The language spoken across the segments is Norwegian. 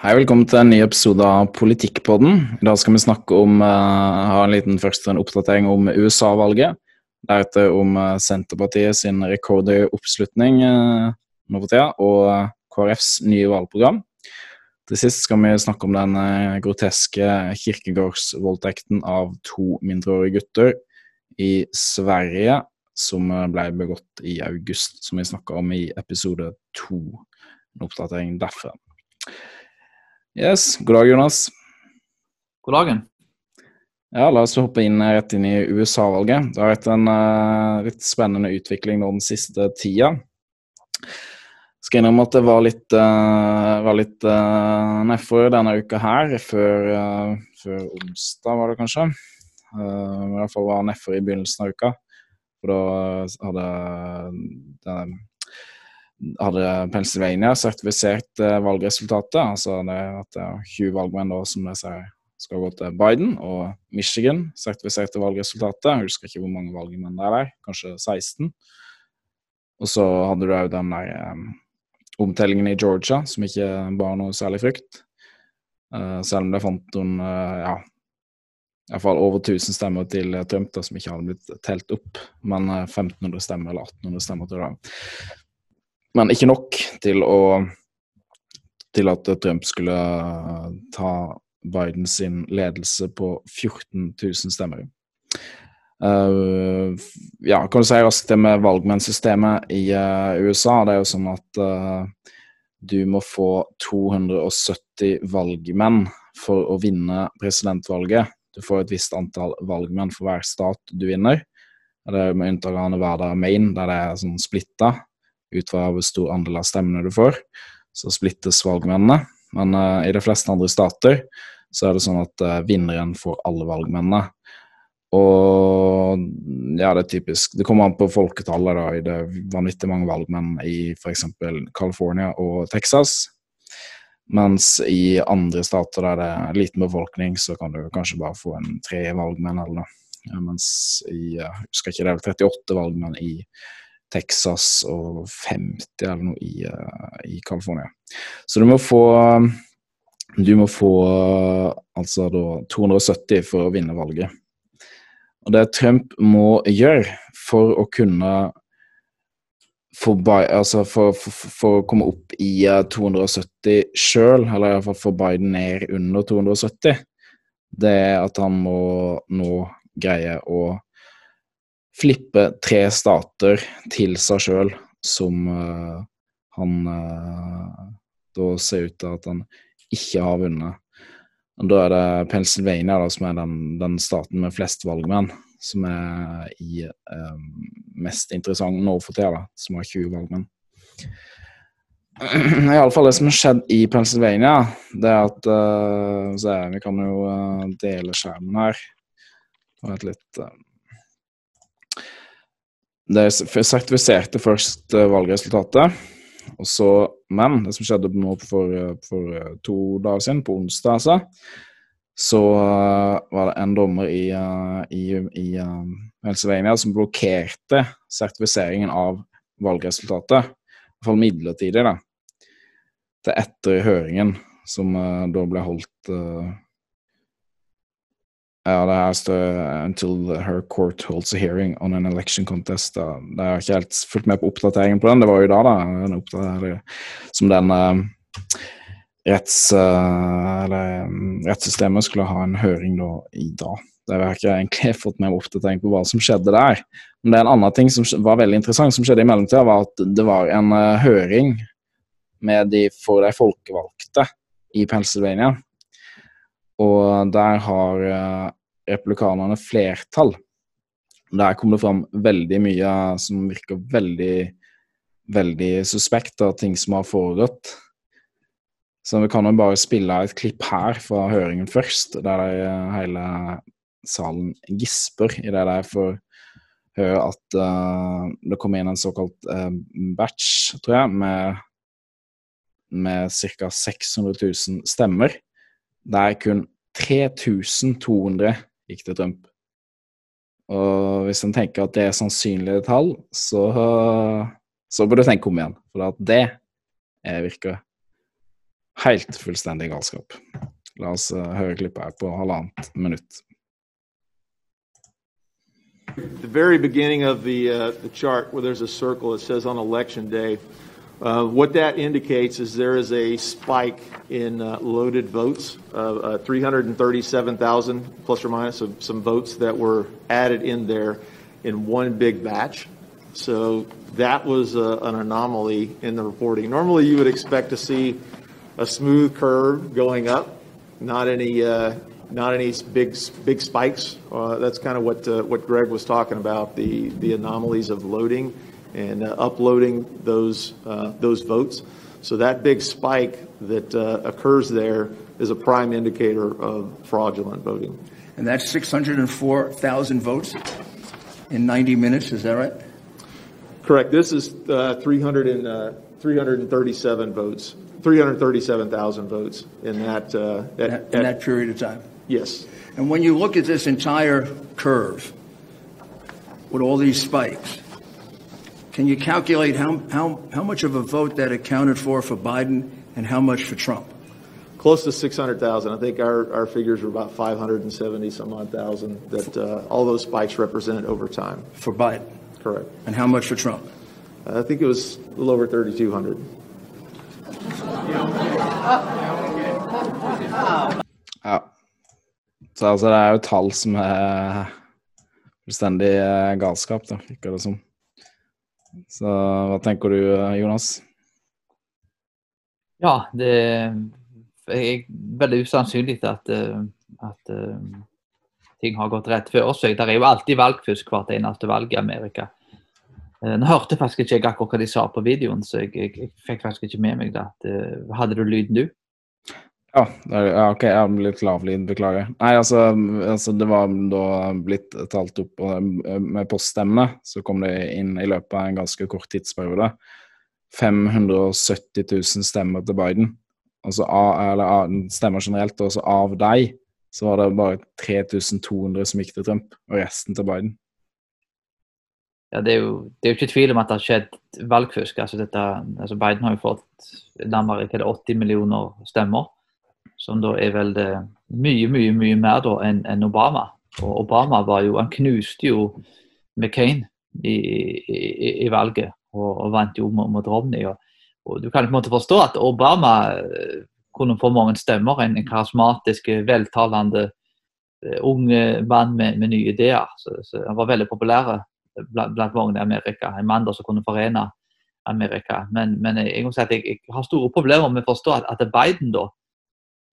Hei, velkommen til en ny episode av Politikkpodden. I dag skal vi snakke om uh, ha en liten først en oppdatering om USA-valget. Deretter om uh, Senterpartiet sin rekordhøye oppslutning uh, nå for tida, og KrFs nye valgprogram. Til sist skal vi snakke om den groteske kirkegårdsvoldtekten av to mindreårige gutter i Sverige, som ble begått i august, som vi snakka om i episode to. En oppdatering derfra. Yes, God dag, Jonas. God dagen. Ja, La oss hoppe inn rett inn i USA-valget. Det har vært en uh, litt spennende utvikling nå den siste tida. Skal innrømme at det var litt, uh, var litt uh, nedfor denne uka her, før, uh, før, onsdag var det kanskje. Uh, I hvert fall var nedfor i begynnelsen av uka. For da hadde det hadde Pennsylvania sertifisert uh, valgresultatet. Altså det, at det er 20 valgmenn da som skal gå til Biden, og Michigan sertifiserte valgresultatet. Jeg husker ikke hvor mange valgmenn det er der, kanskje 16. Og så hadde du òg den der um, omtellingen i Georgia, som ikke bar noe særlig frukt. Uh, selv om det fant noen uh, ja, iallfall over 1000 stemmer til Trump da, som ikke hadde blitt telt opp. Men 1500 stemmer eller 1800 stemmer til det men ikke nok til å til at Trump skulle ta Bidens ledelse på 14 000 stemmer. Uh, ja, kan du si raskt det med valgmennsystemet i uh, USA. Det er jo sånn at uh, du må få 270 valgmenn for å vinne presidentvalget. Du får et visst antall valgmenn for hver stat du vinner. Det er med unntak av Nevada og Maine, der det er sånn splitta ut fra hvor stor andel av stemmene du får. Så splittes valgmennene. Men uh, i de fleste andre stater så er det sånn at uh, vinneren får alle valgmennene. Og ja, det er typisk. Det kommer an på folketallet. da, i Det vanvittig mange valgmenn i f.eks. California og Texas. Mens i andre stater der det er liten befolkning, så kan du kanskje bare få en tre valgmenn eller noe. Mens i jeg husker ikke det er 38 valgmenn i Texas og 50 eller noe i, uh, i California. Så du må få Du må få altså da 270 for å vinne valget. Og det Trump må gjøre for å kunne for, altså for, for, for, å komme opp i 270 sjøl, eller iallfall få Biden ned under 270, det er at han må nå greie å flippe tre stater til seg sjøl som uh, han uh, da ser ut til at han ikke har vunnet. Og Da er det Pennsylvania da, som er den, den, staten med flest valgmenn, som er i, um, mest interessant nå for tida, som har 20 valgmenn. Iallfall det som har skjedd i Pennsylvania, det er at uh, se, Vi kan jo dele skjermen her. Vent litt. Det sertifiserte først eh, valgresultatet. Og så, men det som skjedde nå for, eh, for eh, to dager siden, på onsdag altså, så var det en dommer i, i, i Pennsylvania som blokkerte sertifiseringen av valgresultatet. I hvert fall midlertidig, da. Til etter høringen, som da ble holdt ja, det her står 'Until her court holds a hearing on an election contest'. Da. Det har ikke helt fulgt med på oppdateringen på den. Det var jo da, da. Som den uh, retts, uh, eller, um, rettssystemet skulle ha en høring da i dag. Det har jeg ikke egentlig fått med oppdatering på hva som skjedde der. Men det er en annen ting som var veldig interessant som skjedde i mellomtida, var at det var en uh, høring de, for de folkevalgte i Pennsylvania. Og der har replikanerne republikanerne flertall. Der kommer det fram veldig mye som virker veldig, veldig suspekt av ting som har foregått. Så vi kan jo bare spille et klipp her fra høringen først, der hele salen gisper i det der får høre at uh, det kom inn en såkalt uh, batch, tror jeg, med, med ca. 600 000 stemmer. Der kun 3200 gikk til Trump. Og hvis en tenker at det er sannsynlige tall, så, så bør du tenke om igjen. For at det virker helt fullstendig galskap. La oss uh, høre klippet her på halvannet minutt. The very beginning of the, uh, the chart where there's a circle, it says on election day. Uh, what that indicates is there is a spike in uh, loaded votes, uh, 337,000 plus or minus of some votes that were added in there in one big batch. So that was uh, an anomaly in the reporting. Normally, you would expect to see a smooth curve going up, not any uh, not any big big spikes. That's kind of what what Greg was talking about the the anomalies of loading and uh, uploading those uh, those votes. So that big spike that uh, occurs there is a prime indicator of fraudulent voting. And that's 604,000 votes in 90 minutes. Is that right? Correct. This is uh, 300 and, 337 votes 337,000 votes in that, uh, that in that period of time. Yes. And when you look at this entire curve with all these spikes, can you calculate how, how, how much of a vote that accounted for for Biden and how much for Trump? Close to 600,000. I think our, our figures were about 570 some odd thousand that uh, all those spikes represented over time. For Biden? Correct. And how much for Trump? I think it was a little over 3,200. Ja. Så altså, det er jo tall som er fullstendig eh, galskap, da, virker det som. Så hva tenker du, Jonas? Ja, det er veldig usannsynlig at, eh, at uh, ting har gått rett før oss. Det er jo alltid valgfusk hvert eneste valg i Amerika. Uh, nå hørte faktisk ikke jeg akkurat hva de sa på videoen, så jeg, jeg, jeg fikk faktisk ikke med meg det. Hadde du lyden, du? Ja, OK, jeg har litt lav lyd, beklager. Nei, altså, altså, det var da blitt talt opp med poststemmene. Så kom det inn i løpet av en ganske kort tidsperiode 570 000 stemmer til Biden. Altså eller stemmer generelt, og av deg så var det bare 3200 som gikk til Trump, og resten til Biden. Ja, det er, jo, det er jo ikke tvil om at det har skjedd valgfusk. Altså, dette, altså Biden har jo fått nærmere 80 millioner stemmer som da er vel det mye, mye mye mer da enn en Obama. Og Obama var jo, han knuste jo McCain i, i, i valget og, og, vant jo mot, mot Romney. Og, og, Du kan på en måte forstå at Obama eh, kunne få mange stemmer. En, karismatisk, veltalende uh, ung mann med, med, nye ideer. Så, så Han var veldig populær blant, blant mange i Amerika. En mann som kunne forene Amerika. Men, men jeg, jeg, jeg, har store problemer med å forstå at, at Biden da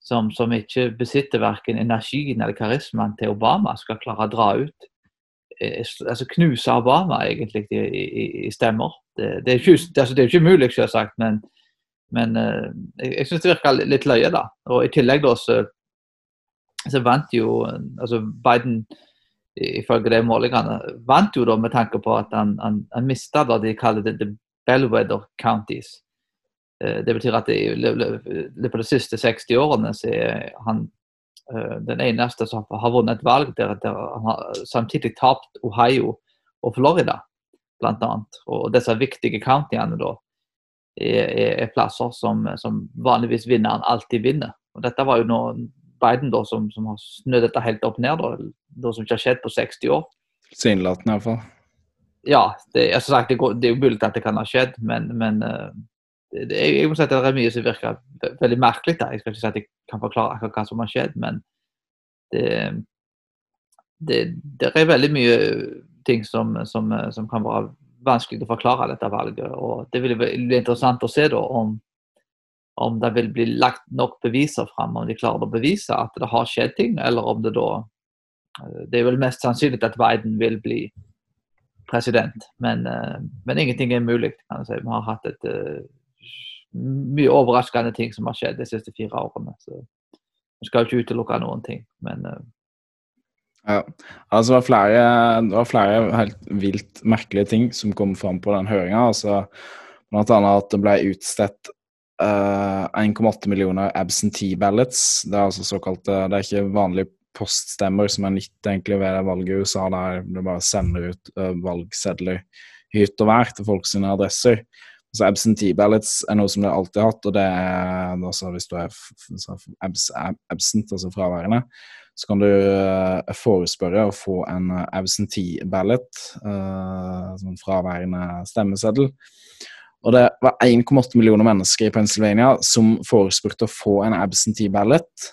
som, som ikke besitter verken energien eller karismaen til Obama, skal klare å dra ut eh, altså Knuse Obama egentlig i, i, i stemmer. Det, det, er ikke, altså, det er ikke mulig, selvsagt, men, men uh, jeg, jeg syns det virker litt løye. da. Og I tillegg da, så, så vant jo altså Biden ifølge de målingene vant jo da med tanke på at han, han, han mista det de kaller det the bellwether counties. Eh, det betyr at i løpet av de siste 60 årene så er han eh, den eneste som har vunnet et valg der, der han har samtidig tapt Ohio og Florida, bl.a. Og disse viktige countyene da er, er plasser som, som, vanligvis vinneren alltid vinner. Og Dette var jo nå Biden da som, som har snudd dette helt opp ned, da, da som ikke har skjedd på 60 år. Tilsynelatende iallfall. Ja, det, sagt, det, det, er jo mulig at det kan ha skjedd, men, men uh, det, jeg må si at det er mye som virker veldig merkelig. Da. Jeg skal ikke si at jeg kan forklare akkurat hva som har skjedd, men det, det, det er veldig mye ting som, som, som, kan være vanskelig å forklare dette valget. og Det vil bli interessant å se da, om, om det vil bli lagt nok beviser fram, om de klarer å bevise at det har skjedd ting, eller om det da Det er vel mest sannsynlig at Biden vil bli president, men, men ingenting er mulig. kan si. Vi har hatt et mye overraskende ting som har skjedd de siste fire årene. Så vi skal jo ikke utelukke noen ting, men uh... Ja, altså det var, flere, det var flere helt vilt merkelige ting som kom fram på den høringa. Altså, blant annet at det ble utstedt uh, eh, 1,8 millioner absentee ballots. Det er altså såkalte Det er ikke vanlige poststemmer som er nytt egentlig ved valget i USA, der du bare sender ut uh, valgsedler hytt og vær til folk sine adresser. Altså Absentee ballots er noe som du alltid har hatt, og det er altså hvis du er abs absent, altså fraværende, så kan du uh, forespørre å få en absentee ballot, uh, sånn fraværende stemmeseddel. Og det var 1,8 millioner mennesker i Pennsylvania som forespurte å få en absentee ballot,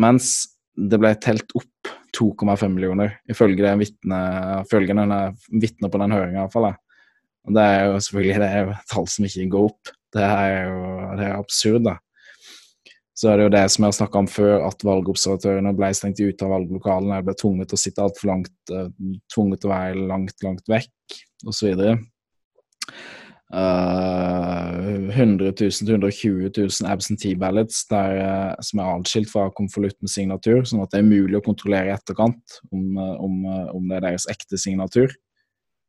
mens det ble telt opp 2,5 millioner, ifølge det vitnet på den høringa iallfall. Og det er jo selvfølgelig det er jo tall som ikke går opp. Det er jo det er absurd, da. Så er det jo det som jeg har snakka om før, at valgobservatørene ble stengt ute av valglokalene, ble tvunget til å sitte altfor langt, uh, tvunget til å være langt, langt vekk, osv. Uh, 100 000-120 000 absentee ballots der, uh, som er atskilt fra konvolutt med signatur, sånn at det er mulig å kontrollere i etterkant om, uh, om, om det er deres ekte signatur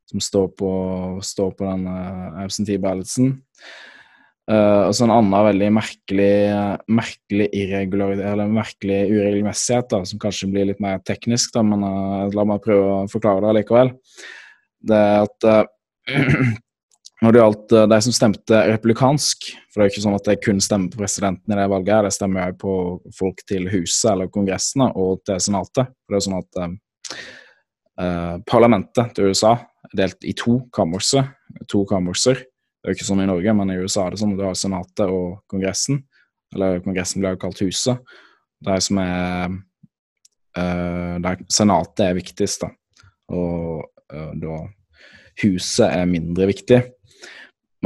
som står på, står på den absentee ballotsen. Uh, og så en annen veldig merkelig, merkelig, merkelig uregelmessighet, da, som kanskje blir litt mer teknisk, da, men uh, la meg prøve å forklare det likevel. Det er at uh, når det gjaldt de som stemte republikansk For det er jo ikke sånn at jeg kun stemmer på presidenten i det valget, det stemmer jo på folk til Huset eller Kongressene og til Senatet. For det er jo sånn at parlamentet til USA delt i to kammerser. To kammerser det er jo ikke sånn i Norge, men i USA er det sånn du har Senatet og Kongressen. Eller Kongressen blir jo kalt Huset. Det som er uh, der Senatet er viktigst, da. Og uh, da Huset er mindre viktig.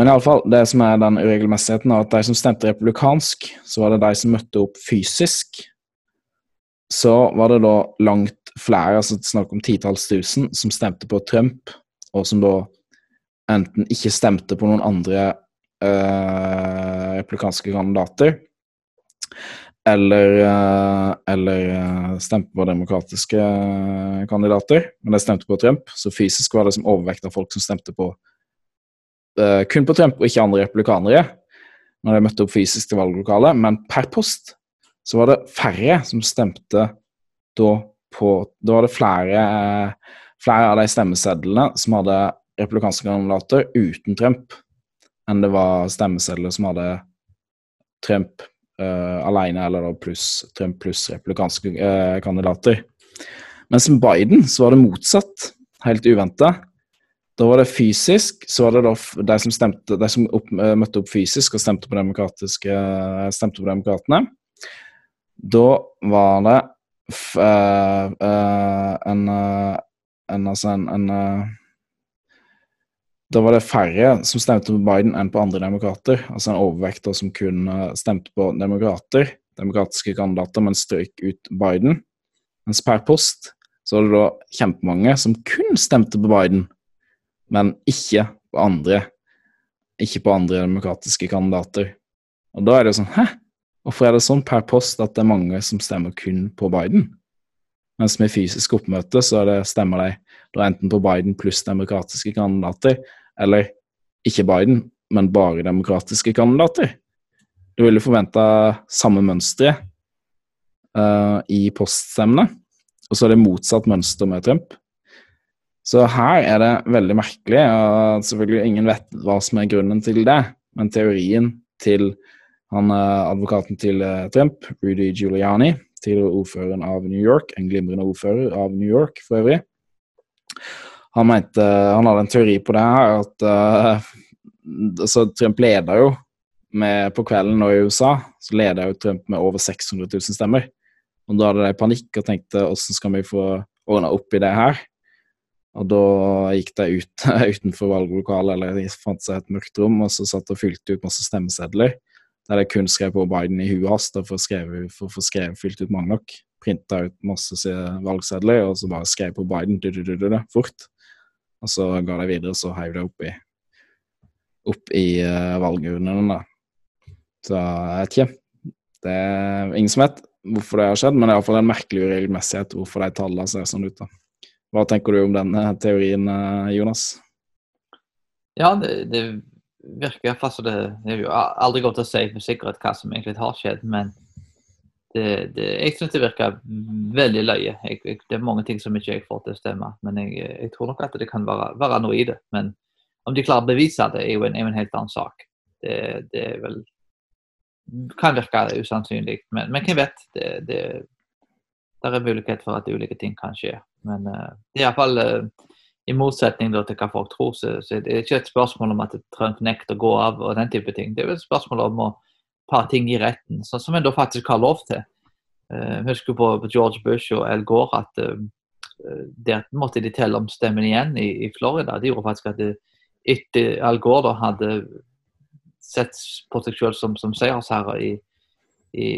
Men iallfall, det som er den uregelmessigheten, er at de som stemte republikansk, så var det de som møtte opp fysisk. Så var det da langt flere, altså snakk om titalls tusen, som stemte på Trump, og som da enten ikke stemte på noen andre uh, replikanske kandidater, eller, uh, eller uh, stemte på demokratiske kandidater, men de stemte på Trump. Så fysisk var det som overvekt av folk som stemte på kun på Trump og ikke andre replikanere når de møtte opp fysisk til valglokalet, men per post så var det færre som stemte da på Da var det flere, flere av de stemmesedlene som hadde republikanske kandidater uten Trump enn det var stemmesedler som hadde Trump uh, alene, eller pluss Trump pluss republikanske uh, kandidater. Mens med Biden så var det motsatt, helt uventa. Da var det fysisk, så var det da de som, stemte, de som opp, uh, møtte opp fysisk og stemte på, stemte på demokratene. Da var det en, en, altså en, en da var det færre som stemte på Biden enn på andre demokrater. Altså en overvekt som kun stemte på demokrater, demokratiske kandidater, men strøyk ut Biden. Mens per post så var det da kjempemange som kun stemte på Biden, men ikke på andre. Ikke på andre demokratiske kandidater. Og da er det jo sånn Hæ? Hvorfor er det sånn per post at det er mange som stemmer kun på Biden? Mens med fysisk oppmøte så er det, stemmer de da enten på Biden pluss demokratiske kandidater, eller ikke Biden, men bare demokratiske kandidater. Du ville forventa samme mønstre uh, i poststemmene, og så er det motsatt mønster med Trump. Så her er det veldig merkelig, og selvfølgelig ingen vet hva som er grunnen til det, men teorien til han uh, advokaten til uh, Trump, Rudy Giuliani, til ordføreren av New York, en glimrende ordfører av New York for øvrig, han mente Han hadde en teori på det her, at uh, altså Trump leder jo med, på kvelden nå i USA, så leder jo Trump med over 600 000 stemmer. Og da hadde de panikk og tenkte hvordan skal vi få ordna opp i det her? Og da gikk de ut utenfor valglokalet, eller de fant seg et mørkt rom, og så satt og fylte ut masse stemmesedler. Der de kun skrev på Biden i huet hans for å få skrevet fylt ut mange nok printa ut masse valgsedler og så bare skrev på Biden du, du, du, fort. Og så ga de videre, så heiv de opp i, opp i uh, valgurnene. Så jeg vet ikke. Det er ingen som vet hvorfor det har skjedd, men det er iallfall en merkelig uregelmessighet hvorfor de tallene ser sånn ut. da. Hva tenker du om denne teorien, eh, Jonas? Ja, det, det virker iallfall som det, er jo aldri godt å si med sikkerhet hva som egentlig har skjedd, men det, det, jeg syns det virker veldig løye. Jeg, jeg, det er mange ting som ikke jeg får til å stemme. Men jeg, jeg, tror nok at det kan være, være noe i det. Men Om de klarer å bevise det, er jo en, en helt annen sak. Det, det er vel kan virke usannsynlig, men, men hvem vet? Det, det, er mulighet for at ulike ting kan skje. Men uh, det er iallfall uh, i motsetning da, til hva folk tror, så, så det er ikke et spørsmål om at Trump nekter å gå av og den type ting. Det er vel et spørsmål om å ta ting i retten, sånn som en da faktisk har lov til. Uh, husker på George Bush og Al Gore at uh, der måtte de telle om stemmen igjen i, i Florida. Det gjorde faktisk at det, etter Al Gore da hadde sett på seg selv som, som seiersherre i, i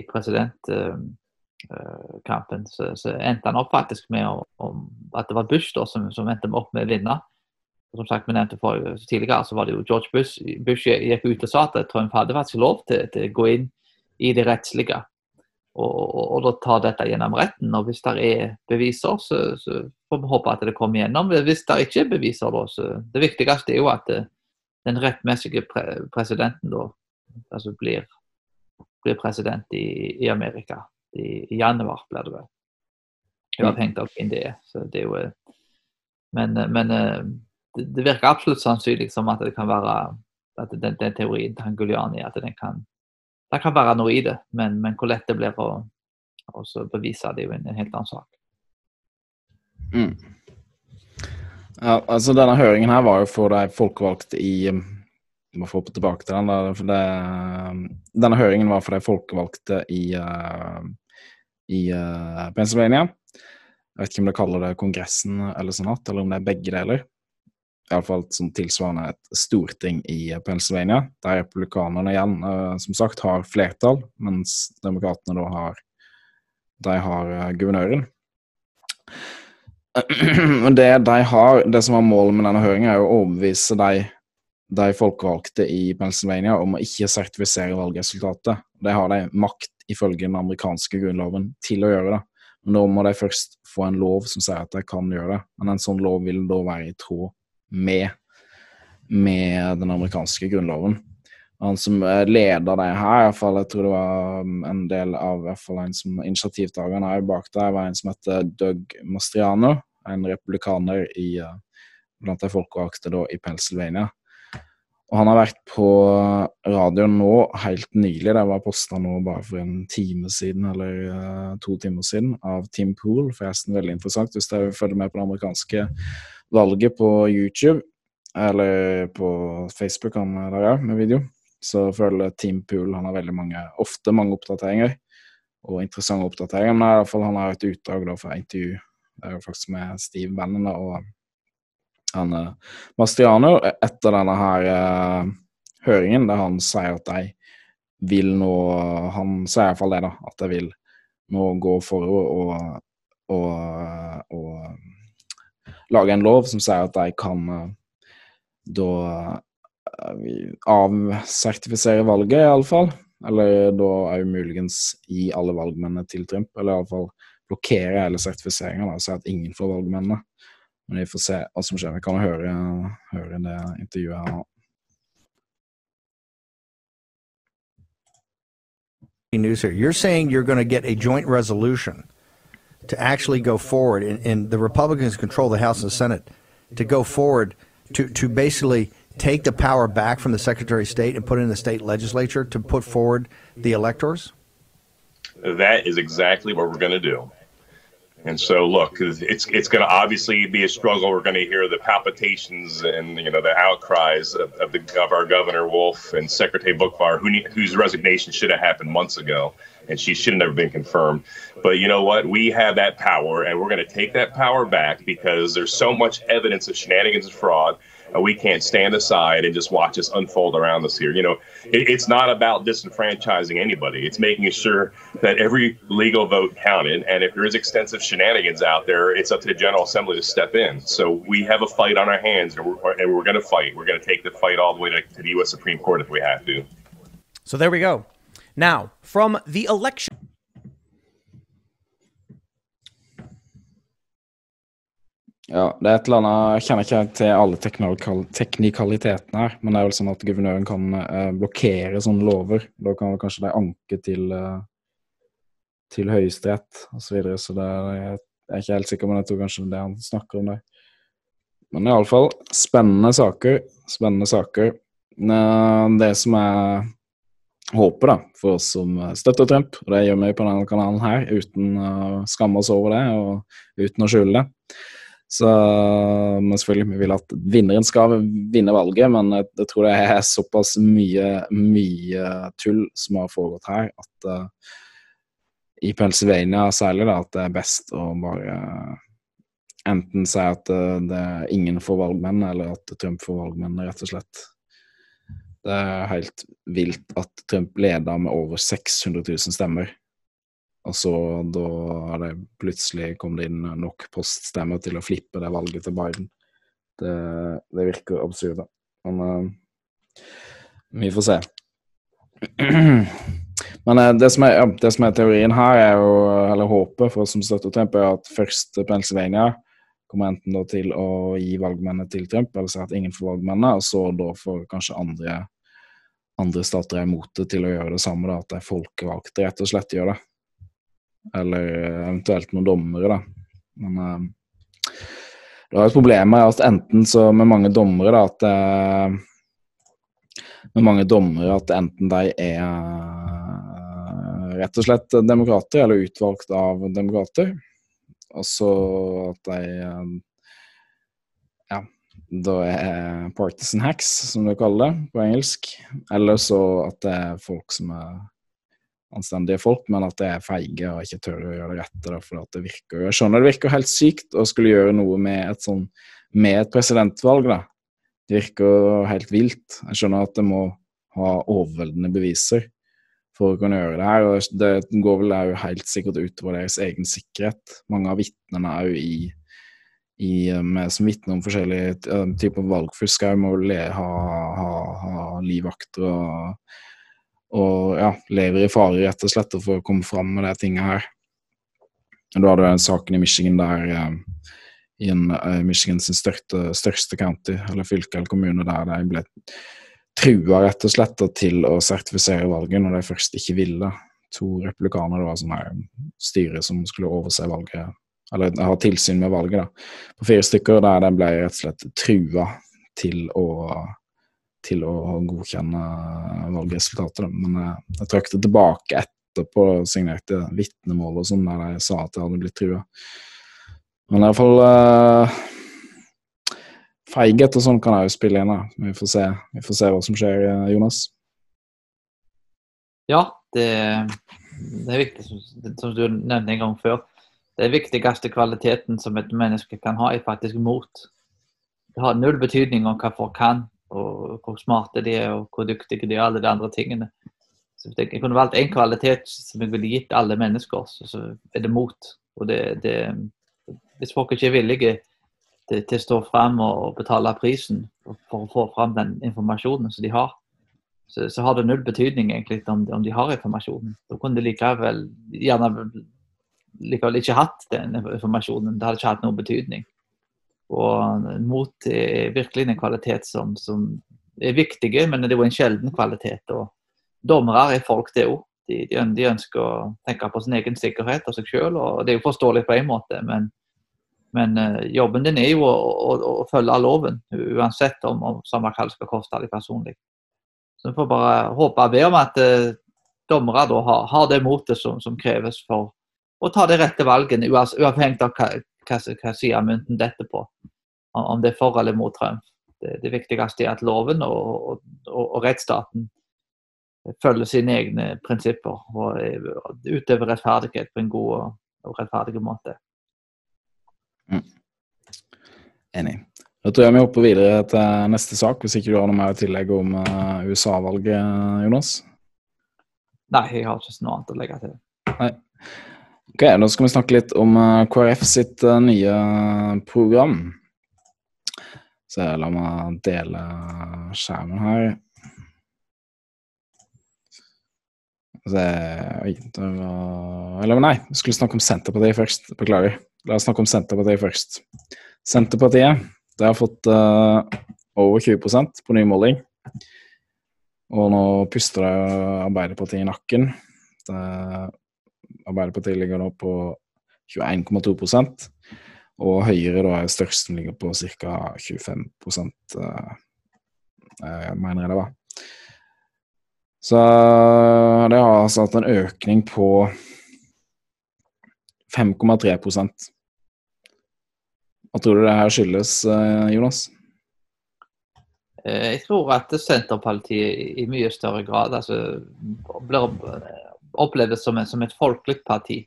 presidentkampen, så, så, endte han opp faktisk med å, om, at det var Bush da, som, som endte opp med å vinne. Som sagt, vi nevnte for, Tidligere så var det jo George Bush, Bush gikk ut og sa at Trump hadde faktisk lov til, til å gå inn i det rettslige og, og, og, da ta dette gjennom retten. og Hvis det er beviser, så, så får vi håpe at det kommer gjennom. Hvis det ikke er beviser, da, så det viktigste er jo at det, den rettmessige pre presidenten da altså blir, blir president i, i Amerika. I, I, januar, blir det vel. Uavhengig av hvem det er. Så det er jo, eh, men, eh, men eh, det, det, virker absolutt sannsynlig som at det kan være at den, den teorien til Guliani at den kan, det kan være noe i det. Men, men hvor lett det blir å bevise, det er jo en, en helt annen sak. Mm. Ja, altså Denne høringen her var jo for de folkevalgte i må få tilbake til den. Der, for det, denne høringen var for de folkevalgte i, uh, i uh, Pennsylvania. Jeg vet ikke om de kaller det Kongressen eller Senat, eller om det er begge deler. Iallfall sånn tilsvarende et storting i Pennsylvania, der republikanerne igjen uh, som sagt har flertall, mens demokratene da har, de har guvernøren. det de har, det som var målet med denne høringen, er å overbevise de, de folkevalgte i Pennsylvania om å ikke sertifisere valgresultatet. Det har de makt, ifølge den amerikanske grunnloven, til å gjøre det. Men da må de først få en lov som sier at de kan gjøre det. Men en sånn lov vil da være i tråd med, med den amerikanske grunnloven han som leder det her, i hvert fall, jeg tror det var um, en del av i en som initiativtakeren her bak der, var en som heter Doug Mastriano, en republikaner i, uh, blant de folkevalgte i Pennsylvania. Og han har vært på radioen nå helt nylig, det var posta nå bare for en time siden, eller uh, to timer siden, av Tim Pool. Forresten veldig interessant hvis dere følger med på det amerikanske valget på YouTube, eller på Facebook, han der òg, med video så føler Tim Pool han har veldig mange, ofte mange oppdateringer. Og interessante oppdateringer. Men i hvert fall han har et utdrag da, fra intervju det er jo faktisk med Steve Bannon og han Mastriano etter denne her uh, høringen, der han sier at de vil nå Han sier iallfall det, da, at de vil nå gå for å, å, å, å lage en lov som sier at de kan da avsertifisere valget, iallfall. Eller da òg muligens gi alle valgmennene til Trump. Eller iallfall blokkere hele sertifiseringa og si at ingen får valgmennene. Men vi får se hva som skjer. Vi kan høre, høre det intervjuet her nå. News here. You're saying you're going to get a joint resolution to actually go forward, and, and the Republicans control the House and the Senate to go forward to, to basically take the power back from the Secretary of State and put it in the state legislature to put forward the electors? That is exactly what we're going to do. And so, look, it's it's going to obviously be a struggle. We're going to hear the palpitations and you know the outcries of, of, the, of our governor Wolf and Secretary Bookvar, who whose resignation should have happened months ago, and she should have never been confirmed. But you know what? We have that power, and we're going to take that power back because there's so much evidence of shenanigans and fraud we can't stand aside and just watch this unfold around us here. You know, it, it's not about disenfranchising anybody. It's making sure that every legal vote counted. And if there is extensive shenanigans out there, it's up to the General Assembly to step in. So we have a fight on our hands, and we're, and we're going to fight. We're going to take the fight all the way to, to the U.S. Supreme Court if we have to. So there we go. Now, from the election. Ja, det er et eller annet, Jeg kjenner ikke til alle teknikalitetene her, men det er vel sånn at guvernøren kan eh, blokkere sånne lover. Da kan kanskje de anke til, eh, til Høyesterett osv. Så, videre, så det er, jeg er ikke helt sikker, men jeg tror kanskje det er det han snakker om der. Men iallfall spennende saker. Spennende saker. Eh, Det som er håpet da, for oss som støtter Trump, og det gjør vi på denne kanalen her, uten å skamme oss over det og uten å skjule det. Så men selvfølgelig, vi vil at vinneren skal vinne valget, men jeg, jeg tror det er såpass mye, mye tull som har foregått her, at uh, i Pennsylvania særlig da, at det er best å bare enten si at eh, det er ingen får valgmenn, eller at Trump får valgmenn, rett og slett. Det er helt vilt at Trump leder med over 600 000 stemmer. Og så da det plutselig kommet inn nok poststemmer til å flippe det valget til Biden. Det, det virker absurd, da. Men uh, vi får se. Men uh, det som, er, ja, det som er teorien her, er jo, eller håpet for oss som støtter Trump, er at først Pennsylvania kommer enten da til å gi valgmennene til Trump, eller si at ingen får valgmennene, og så da får kanskje andre, andre stater er imot det til å gjøre det samme, da, at de folkevalgte rett og slett gjør det. Eller eh, eventuelt noen dommere, da. Men eh, det var et problem med at enten så med mange dommere, da, at eh, med mange dommere at enten de er eh, rett og slett demokrater, eller utvalgt av demokrater, og så at de eh, ja, da er partisan hacks, som du kaller det på engelsk. Eller så at det er folk som er anstendige folk, men at det er feige og ikke tør å gjøre det rette. For at det virker, jeg skjønner det virker helt sykt å skulle gjøre noe med et, sånn, med et presidentvalg. da. Det virker helt vilt. Jeg skjønner at det må ha overveldende beviser for å kunne gjøre det her. og Det går vel jo helt sikkert utover deres egen sikkerhet. Mange av vitnene er jo i, i med, som vitner om forskjellige uh, typer valgfusk. Må ha, ha, ha livvakter og, og ja, lever i fare rett og slett for å komme fram med de tingene her. Da hadde den en saken i Michigan der uh, i en, uh, Michigans største, største county, eller fylke eller kommune, der de ble trua rett og slett til å sertifisere valget når de først ikke ville. To republikanere, det var sånn her styre som skulle overse valget, eller ha tilsyn med valget, da. På fire stykker der de ble rett og slett trua til å, til å godkjenne valgresultatet. Men jeg, jeg trakk det tilbake etterpå og signerte vitnemål og sånn der de sa at jeg hadde blitt trua. Men i hvert fall uh, Feighet og sånn kan jeg jo spille inn. da. Vi får se, vi får se hva som skjer, Jonas. Ja, det, det er viktig, som, du nevnte en gang før. Det viktigste kvaliteten som et menneske kan ha, er faktisk mot. Det har null betydning om hva folk kan, og hvor smarte de er, og hvor dyktige de er, alle de andre tingene. Så jeg, jeg kunne valgt én kvalitet som jeg ville gitt alle mennesker, så, så er det mot. Og det, det, hvis folk ikke er villige til, til å stå frem og betale prisen for å få fram den informasjonen som de har, så, så har det null betydning egentlig om, om, de har informasjonen. Da kunne de likevel gjerne likevel ikke hatt den informasjonen. Det hadde ikke hatt noen betydning. Og mot er virkelig en kvalitet som, som er viktig, men det er jo en sjelden kvalitet. og Dommere er folk, det òg. De, de, ønsker å tenke på sin egen sikkerhet og seg sjøl, og det er jo forståelig på en måte. men men uh, jobben din er jo å, å, å, følge loven, uansett om, om samme hva det skal koste deg personlig. Så vi får bare håpe og be om at eh, dommere da har, har, det motet som, som, kreves for å ta de rette valgene, uavhengig av hva, hva, hva side av mynten dette på. Om det er for eller mot Trump. Det, det viktigste er at loven og, og, og rettsstaten følger sine egne prinsipper og utøver rettferdighet på en god og rettferdig måte. Mm. Enig. Da tror jeg vi hopper videre til neste sak, hvis ikke du har noe mer å tillegge om uh, USA-valget, Jonas? Nei, jeg har ikke noe annet å legge til. Nei. Ok, Da skal vi snakke litt om uh, KrF sitt uh, nye program. Så la meg dele skjermen her. Det, oi, det var Eller nei, vi skulle snakke om Senterpartiet først. Beklager. La oss snakke om Senterpartiet først. Senterpartiet det har fått uh, over 20 på ny måling. Og nå puster det Arbeiderpartiet i nakken. Det, Arbeiderpartiet ligger nå på 21,2 Og Høyre da er størst, som ligger på ca. 25% uh, mener jeg det var. Så det har altså hatt en økning på 5,3 Hva tror du det her skyldes, Jonas? Jeg tror at Senterpartiet i mye større grad altså, blir oppleves som, som et folkelig parti.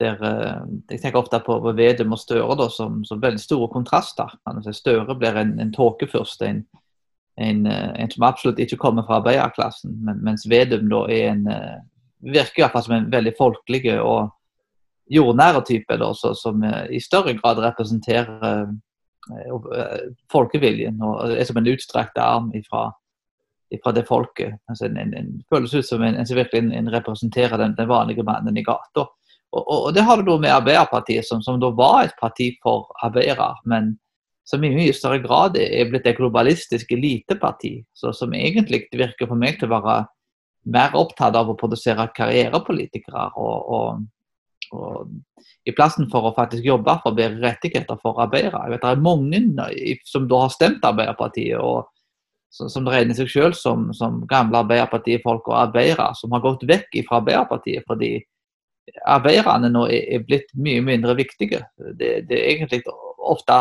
Der, eh, jeg tenker ofte på Vedum og Støre da, som, som veldig store kontraster. Støre blir en, en tåkefyrst, en, en, eh, en, som absolutt ikke kommer fra arbeiderklassen. Men, mens Vedum da er en, eh, virker i hvert fall som en veldig folkelig og jordnære type, da, så, som i større grad representerer folkeviljen og er som en utstrakt arm ifra, fra det folket. Altså en, en, en, føles ut som en, som virkelig en, representerer den, den, vanlige mannen i gata. Og, og, og, det har du med Arbeiderpartiet, som, som da var et parti for arbeidere, men som i mye større grad er blitt et globalistisk eliteparti. Som egentlig virker for meg til å være mer opptatt av å produsere karrierepolitikere. og og I plassen for å faktisk jobbe for bedre rettigheter for arbeidere. Jeg vet Det er mange som da har stemt Arbeiderpartiet, og som regner seg selv som, som gamle Arbeiderpartifolk og arbeidere, som har gått vekk fra Arbeiderpartiet fordi arbeiderne nå er, blitt mye mindre viktige. Det, det er egentlig ofte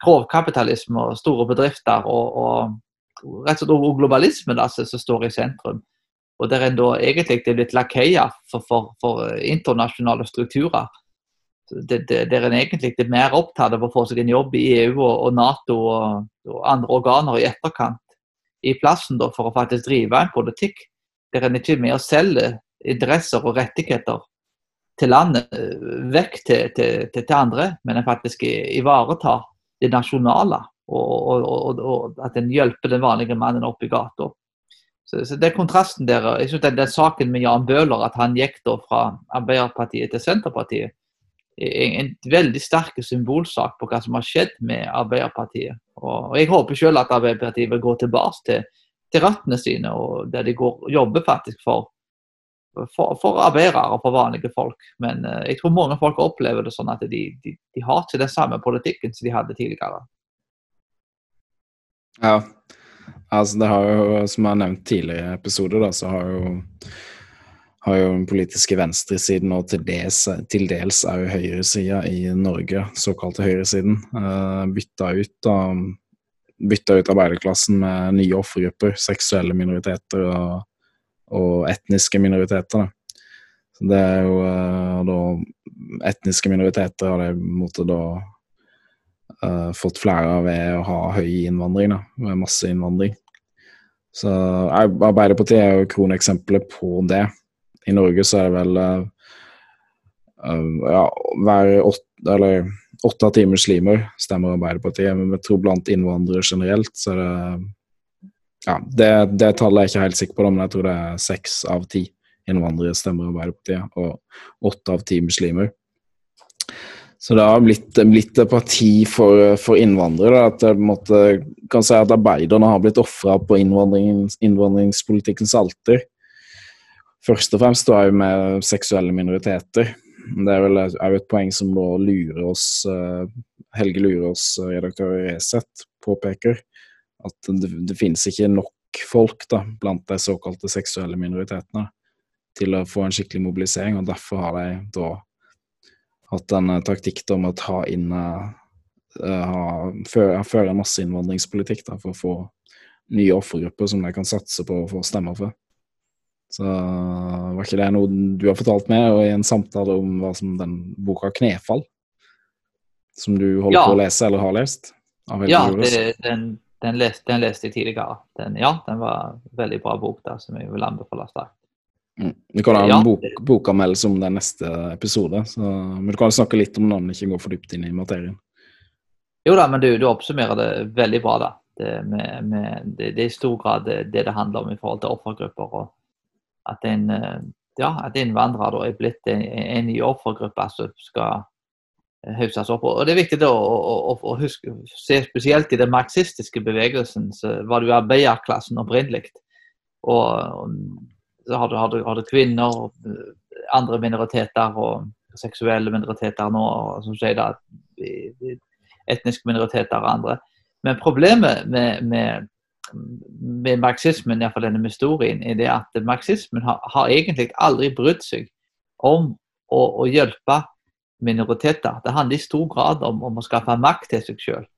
grovkapitalisme og store bedrifter og, og rett og slett globalisme da, som står i sentrum. Og der en da egentlig er blitt lakeier for, for, for internasjonale strukturer der en egentlig er mer opptatt av å få seg en jobb i EU og, og Nato og, og, andre organer i etterkant, i plassen da, for å faktisk drive en politikk der en ikke er med å selge interesser og rettigheter til landet vekk til, til, til, til andre, men en faktisk ivaretar det nasjonale. Og, og, at en hjelper den vanlige mannen opp i gata. Så, så det kontrasten der. jeg synes den, den saken med Jan Bøhler, at han gikk da fra Arbeiderpartiet til Senterpartiet, en veldig sterk symbolsak på hva som har skjedd med Arbeiderpartiet. Og, jeg håper selv at Arbeiderpartiet vil gå tilbake til, til røttene sine, og der de går, jobber faktisk for, for, for arbeidere og for vanlige folk. Men uh, jeg tror mange folk opplever det sånn at de, de, de har ikke den samme politikken som de hadde tidligere. Ja, altså det har jo, som jeg har nevnt tidligere i episoder, så har jo har jo den politiske venstresiden og til dels, til er jo høyresida i Norge, såkalte høyresiden, uh, bytta ut da bytta ut arbeiderklassen med nye offergrupper, seksuelle minoriteter og, og etniske minoriteter. Da. Så det er jo uh, da Etniske minoriteter har de måtte da uh, fått flere av ved å ha høy innvandring, da, med masse innvandring. Så Arbeiderpartiet er jo kroneksempelet på det. I Norge så er det vel uh, ja, hver åtte, eller åtte av ti muslimer stemmer Arbeiderpartiet. Men jeg tror blant innvandrere generelt så er det ja, det, det tallet er jeg ikke helt sikker på, men jeg tror det er seks av ti innvandrere stemmer Arbeiderpartiet, og åtte av ti muslimer. Så det har blitt, blitt et parti for, for innvandrere. At jeg måte, kan si at arbeiderne har blitt ofra på innvandringspolitikkens alter. Først og fremst da med seksuelle minoriteter. Det er vel òg et poeng som da lurer oss, uh, Helge Lurås, redaktør i Resett, påpeker. At det, det finnes ikke nok folk da, blant de såkalte seksuelle minoritetene til å få en skikkelig mobilisering. og Derfor har de da hatt en taktikk om å ta inn føre, føre en masseinnvandringspolitikk for å få nye offergrupper som de kan satse på å få stemmer for. Så var ikke det noe du har fortalt meg og i en samtale om hva som den boka 'Knefall', som du holder ja. på å lese eller har lest? ja, det, den, den, leste, den, leste, jeg tidligere. Den, ja, den var en veldig bra bok der, som jeg vil anbefale sterkt. Mm. Vi kan ha en ja. bok, bokanmeldelse om den neste episode, så, men du kan snakke litt om den, ikke gå for dypt inn i materien. Jo da, men du, du oppsummerer det veldig bra, da. Det, med, med, det, det er i stor grad det, det, handler om i forhold til offergrupper. og at, en, eh, ja, at innvandrere er blitt en, en ny offergruppe som skal eh, hauses opp. Og Det er viktig å, å, å huske, se spesielt i den marxistiske bevegelsen, så var det jo arbeiderklassen opprinnelig. Og, så har du, har, du, har du, kvinner og andre minoriteter og seksuelle minoriteter nå som sier da etniske minoriteter og andre. Men problemet med, med, med marxismen, iallfall denne historien, er det at marxismen har, har egentlig aldri brydd seg om å, å, hjelpe minoriteter. Det handler i stor grad om, om å skaffe makt til seg sjøl.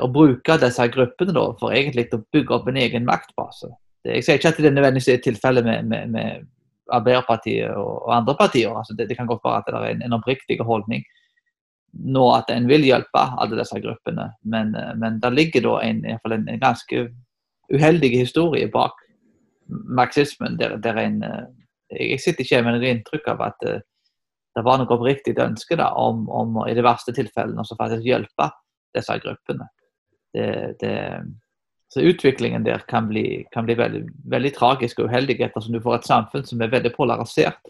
Og bruke disse gruppene da, for egentlig å bygge opp en egen maktbase. Jeg sier ikke at det nødvendigvis er tilfellet med, med, med Arbeiderpartiet og, og, andre partier. Altså det, det, kan godt være at det er en, en oppriktig holdning nå at en vil hjelpe alle disse gruppene. Men, eh, men det ligger da en, en, en, ganske uheldig historie bak marxismen. Der, der en, eh, jeg sitter ikke med noe inntrykk av at uh, det var noe oppriktig ønske da, om, om i de verste tilfellene å faktisk hjelpe disse gruppene. Det, det, så Utviklingen der kan bli, kan bli veldig, veldig, tragisk og uheldig, ettersom du får et samfunn som er veldig polarisert,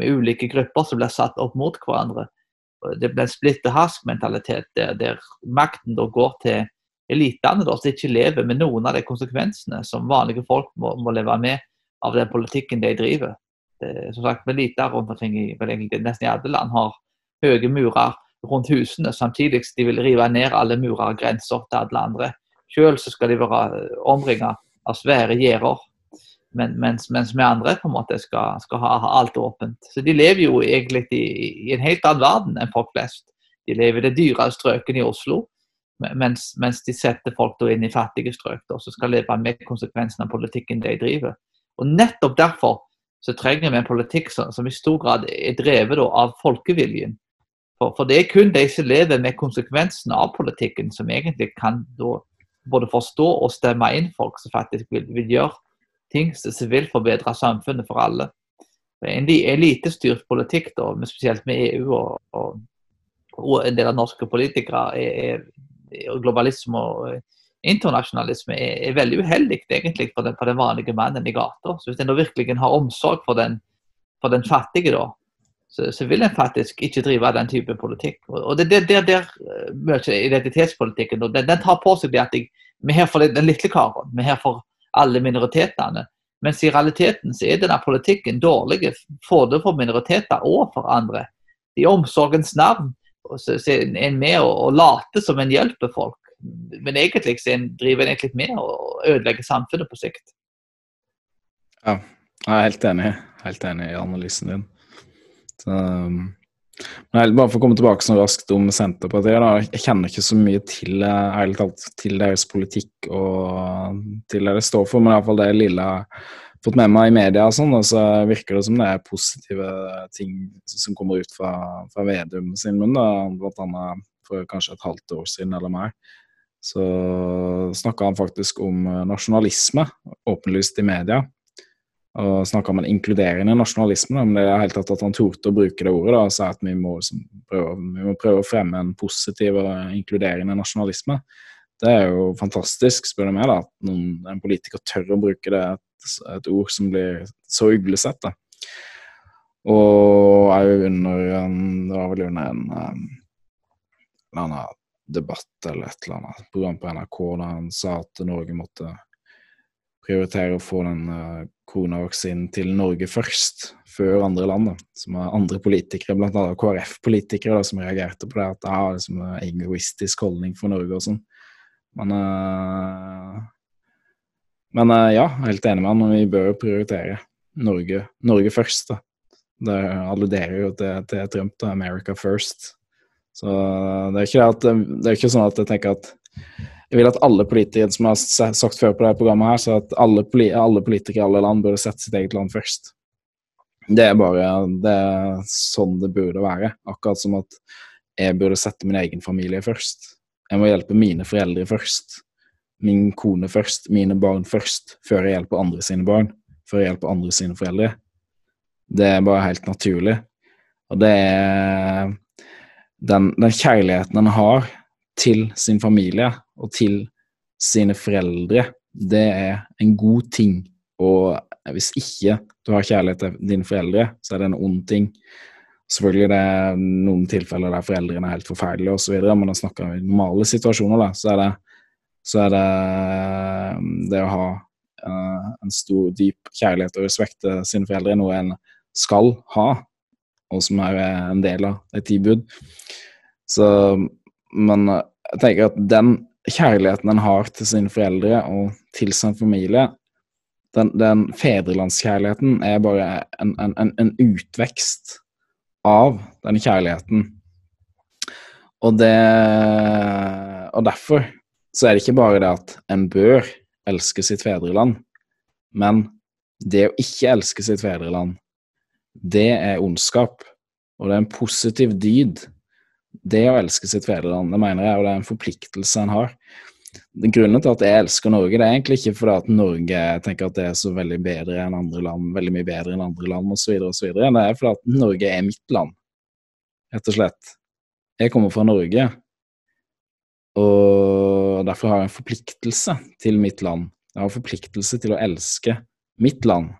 med ulike grupper som blir satt opp mot hverandre. Det blir en splitte-hask-mentalitet der, der, makten går til elitene, som ikke lever med noen av de konsekvensene som vanlige folk må, må leve med av den politikken de driver. Det, som sagt, Eliter rundt omkring i nesten i alle land har høye murer rundt husene, samtidig som de vil rive ned alle murer og grenser til alle andre. Selv så skal de være eh, omringet av svære gjerder, men, mens, mens, vi andre på en måte skal, skal ha, ha, alt åpent. Så de lever jo egentlig i, i, en helt annen verden enn folk flest. De lever i det dyre strøket i Oslo, mens, mens, de setter folk inn i fattige strøk og skal leve med konsekvensene av politikken de driver. Og Nettopp derfor så trenger vi en politikk som, som i stor grad er drevet av folkeviljen. For, for, det er kun de som lever med konsekvensene av politikken, som egentlig kan både forstå og stemme inn folk som faktisk vil, vil gjøre ting som vil forbedre samfunnet for alle. En elitestyrt politikk, da, spesielt med EU og, og, og, en del av norske politikere, er, er, globalisme og internasjonalisme er, er, veldig uheldig egentlig for den, for den vanlige mannen i gata. Så Hvis en virkelig har omsorg for den, for den fattige, da, så, så, vil en faktisk ikke drive den type politikk. Og det er der, der eh, mye identitetspolitikken og den, den, tar på seg det at jeg, vi er her for den lille karen, vi er her for alle minoritetene. Mens i realiteten så er denne politikken dårlig både for minoriteter og for andre. I omsorgens navn en med å late som en hjelper folk, men egentlig så driver en egentlig med å ødelegge samfunnet på sikt. Ja, jeg er helt enig, helt enig i analysen din. Så, um, men bare for å komme tilbake så raskt om Senterpartiet. da, Jeg kjenner ikke så mye til, eh, til deres politikk og til det de står for, men iallfall det lille fått med meg i media, og sånn, og så virker det som det er positive ting som kommer ut fra, fra Vedum sin munn. da, blant annet for kanskje et halvt år siden eller mer. Så snakka han faktisk om nasjonalisme, åpenlyst i media og snakka om en inkluderende nasjonalisme. om det er helt tatt at han torde å bruke det ordet og sa at vi må, liksom prøve, vi må, prøve, å fremme en positiv og inkluderende nasjonalisme. Det er jo fantastisk, spør du meg, da, at noen, en politiker tør å bruke det, et, ord som blir så uglesett. Og òg under en, Det var vel under en, um, en annen debatt eller et eller annet program på NRK da han sa at Norge måtte prioritere å få den uh, koronavaksinen til Norge først, før andre land. Da. Som er andre politikere, bl.a. KrF-politikere, som reagerte på det at det har liksom en egoistisk holdning for Norge og sånn. Men, uh, men uh, ja, helt enig med han, og vi bør prioritere Norge, Norge først. da. Det alluderer jo til, til Trump, da, 'America first'. Så det er ikke, at, det er ikke sånn at jeg tenker at jeg vil at alle politikere som har sagt før på dette programmet her, så at alle, alle politikere i alle land burde sette sitt eget land først. Det er bare det er sånn det burde være. Akkurat som at jeg burde sette min egen familie først. Jeg må hjelpe mine foreldre først. Min kone først, mine barn først, før jeg hjelper andre sine barn. Før jeg hjelper andre sine foreldre. Det er bare helt naturlig. Og det er den, den kjærligheten en har til sin familie og til sine foreldre, det er en god ting. Og hvis ikke du har kjærlighet til dine foreldre, så er det en ond ting. Selvfølgelig det er noen tilfeller der foreldrene er helt forferdelige osv., men da snakker vi normale situasjoner, da, så er det, så er det, det å ha uh, en stor, dyp kjærlighet og respekt til sine foreldre noe en skal ha, og som er en del av et tilbud. Så men eh, jeg tenker at den kjærligheten en har til sine foreldre og til sin familie, den, den fedrelandskjærligheten er bare en, en, en, en utvekst av den kjærligheten. Og det Og derfor så er det ikke bare det at en bør elske sitt fedreland, men det å ikke elske sitt fedreland, det er ondskap. Og det er en positiv dyd. Det å elske sitt fedreland, det mener jeg, og det er en forpliktelse en har. Grunnen til at jeg elsker Norge, det er egentlig ikke fordi at Norge tenker at det er så veldig bedre enn andre land, veldig mye bedre enn andre land osv., osv. Det er fordi at Norge er mitt land, rett og slett. Jeg kommer fra Norge, og derfor har jeg en forpliktelse til mitt land. Jeg har en forpliktelse til å elske mitt land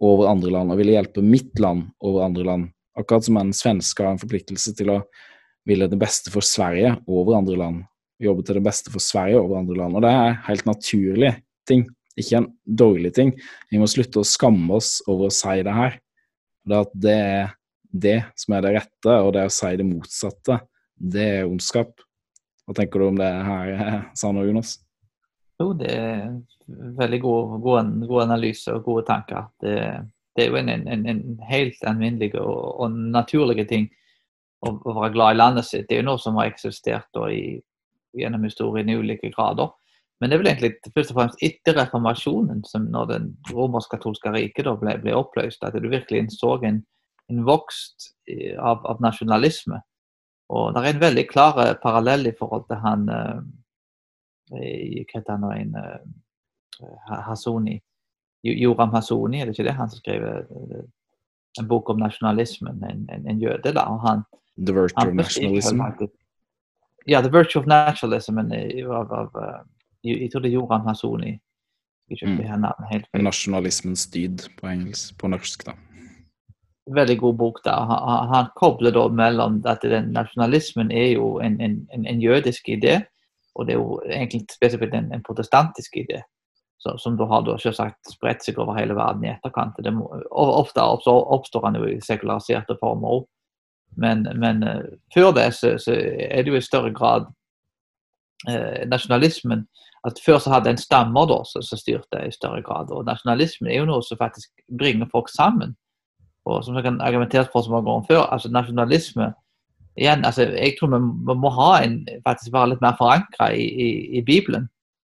over andre land, og ville hjelpe mitt land over andre land. Akkurat som en svenske har en forpliktelse til å ville det beste for Sverige over andre land. Jobbe til det beste for Sverige over andre land. Og det er helt naturlig ting, ikke en dårlig ting. Vi må slutte å skamme oss over å si det her. Det at det er det som er det rette, og det å si det motsatte, det er ondskap. Hva tenker du om det her, Sanne og Jonas? Jo, det er veldig god, god, god analyse og gode tanker. Det, det er jo en, en, en, helt alminnelig og, og naturlig ting å, å, være glad i landet sitt. Det er jo noe som har eksistert i, gjennom historien i ulike grader. Men det er vel egentlig først og fremst etter reformasjonen, som når den romersk-katolske riket ble, ble, oppløst, at du virkelig så en, en vokst av, av, nasjonalisme. Og det er en veldig klar parallell i forhold til han uh, i, Hva heter han nå? En, uh, Hasoni. Joram Hasoni, er det ikke det han som skriver en bok om nasjonalismen? En, en, en jøde, da. og han The Virtue of Nationalism? Ja, The Virtue of Nationalism av, av jeg tror det er Joram Hasoni. Mm. Nasjonalismens dyd på engelsk, på norsk, da veldig god bok der. Han, han kobler da mellom at den nasjonalismen er jo en, en, en, jødisk idé, og det er jo egentlig spesifikt en, en protestantisk idé. Så, som da har da selvsagt spredt seg over hele verden i etterkant. Må, ofte oppstår han jo i sekulariserte former òg. Men, men uh, før det så, så, er det jo i større grad uh, nasjonalismen at Før så hadde en stammer da, som styrte i større grad. Og nasjonalismen er jo noe som faktisk bringer folk sammen og som jeg kan argumentere for som mange ganger før, altså nasjonalisme igjen, altså Jeg tror vi, må ha en, faktisk være litt mer forankra i, i, i, Bibelen.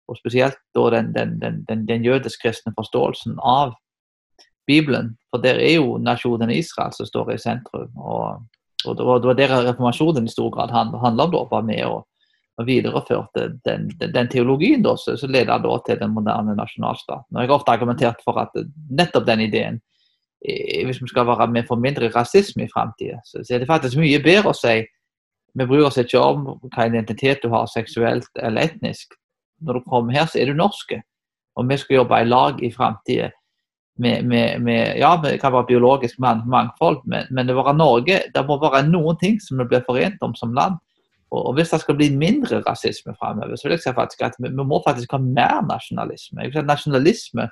Og spesielt da den, den, den, den jødisk-kristne forståelsen av Bibelen. For der er jo nasjonen Israel som står i sentrum. Og, og det var det reformasjonen i stor grad handler om. da, var med og, og videreførte den, den, den, teologien da, som leda til den moderne nasjonalstaten. Og Jeg har ofte argumentert for at nettopp den ideen hvis vi skal være med for mindre rasisme i framtida, så, er det faktisk mye bedre å si vi bryr oss ikke om hva identitet du har, seksuelt eller etnisk. Når du kommer her, så er du norske. Og vi skal jobbe i lag i framtida. Med, med, med, ja, det kan være biologisk mangfold, men, men det, Norge, det må være noen ting som vi blir forent om som land. Og, og Hvis det skal bli mindre rasisme framover, så vil jeg si faktisk at vi, vi må faktisk ha mer nasjonalisme. Jeg vil si at Nasjonalisme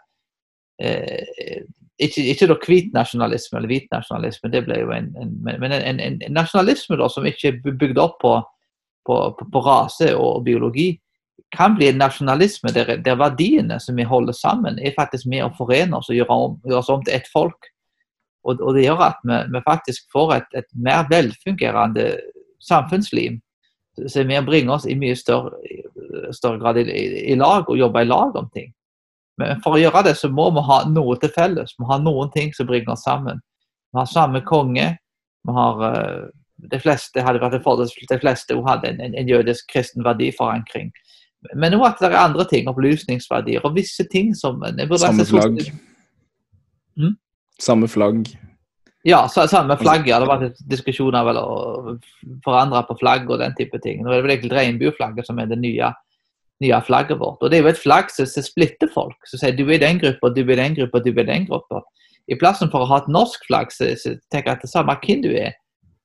eh, ikke, ikke da hvit nasjonalisme eller hvit nasjonalisme, det ble jo en, en men en, en, nasjonalisme da, som ikke er bygd opp på, på, på, på rase og biologi, kan bli en nasjonalisme der, der, verdiene som vi holder sammen, er faktisk med å forene oss og gjøre, om, gjøre oss om til ett folk. Og, og, det gjør at vi, vi faktisk får et, et, mer velfungerende samfunnsliv som vi bringer oss i mye større, større grad i, i, i lag og jobber i lag om ting. Men for å gjøre det, så må vi ha noe til felles. Vi må ha noen ting som bringer oss sammen. Vi har samme konge. Vi har uh, de fleste hadde vært en fordel de fleste hadde en, en, en, jødisk kristen verdiforankring. Men òg at det er andre ting, opplysningsverdier og visse ting som Samme flagg. Mm? Samme flagg. Ja, samme flagg. Ja. Det var diskusjoner vel å forandre på flagg og den type ting. Nå er det vel egentlig regnbueflagget som er det nye nye flagget vårt. Og Det er jo et flagg som, splitter folk. Som sier du er den gruppa, du er den gruppa, du er den gruppa. I plassen for å ha et norsk flagg, så, så tenker jeg at det samme hvem du er,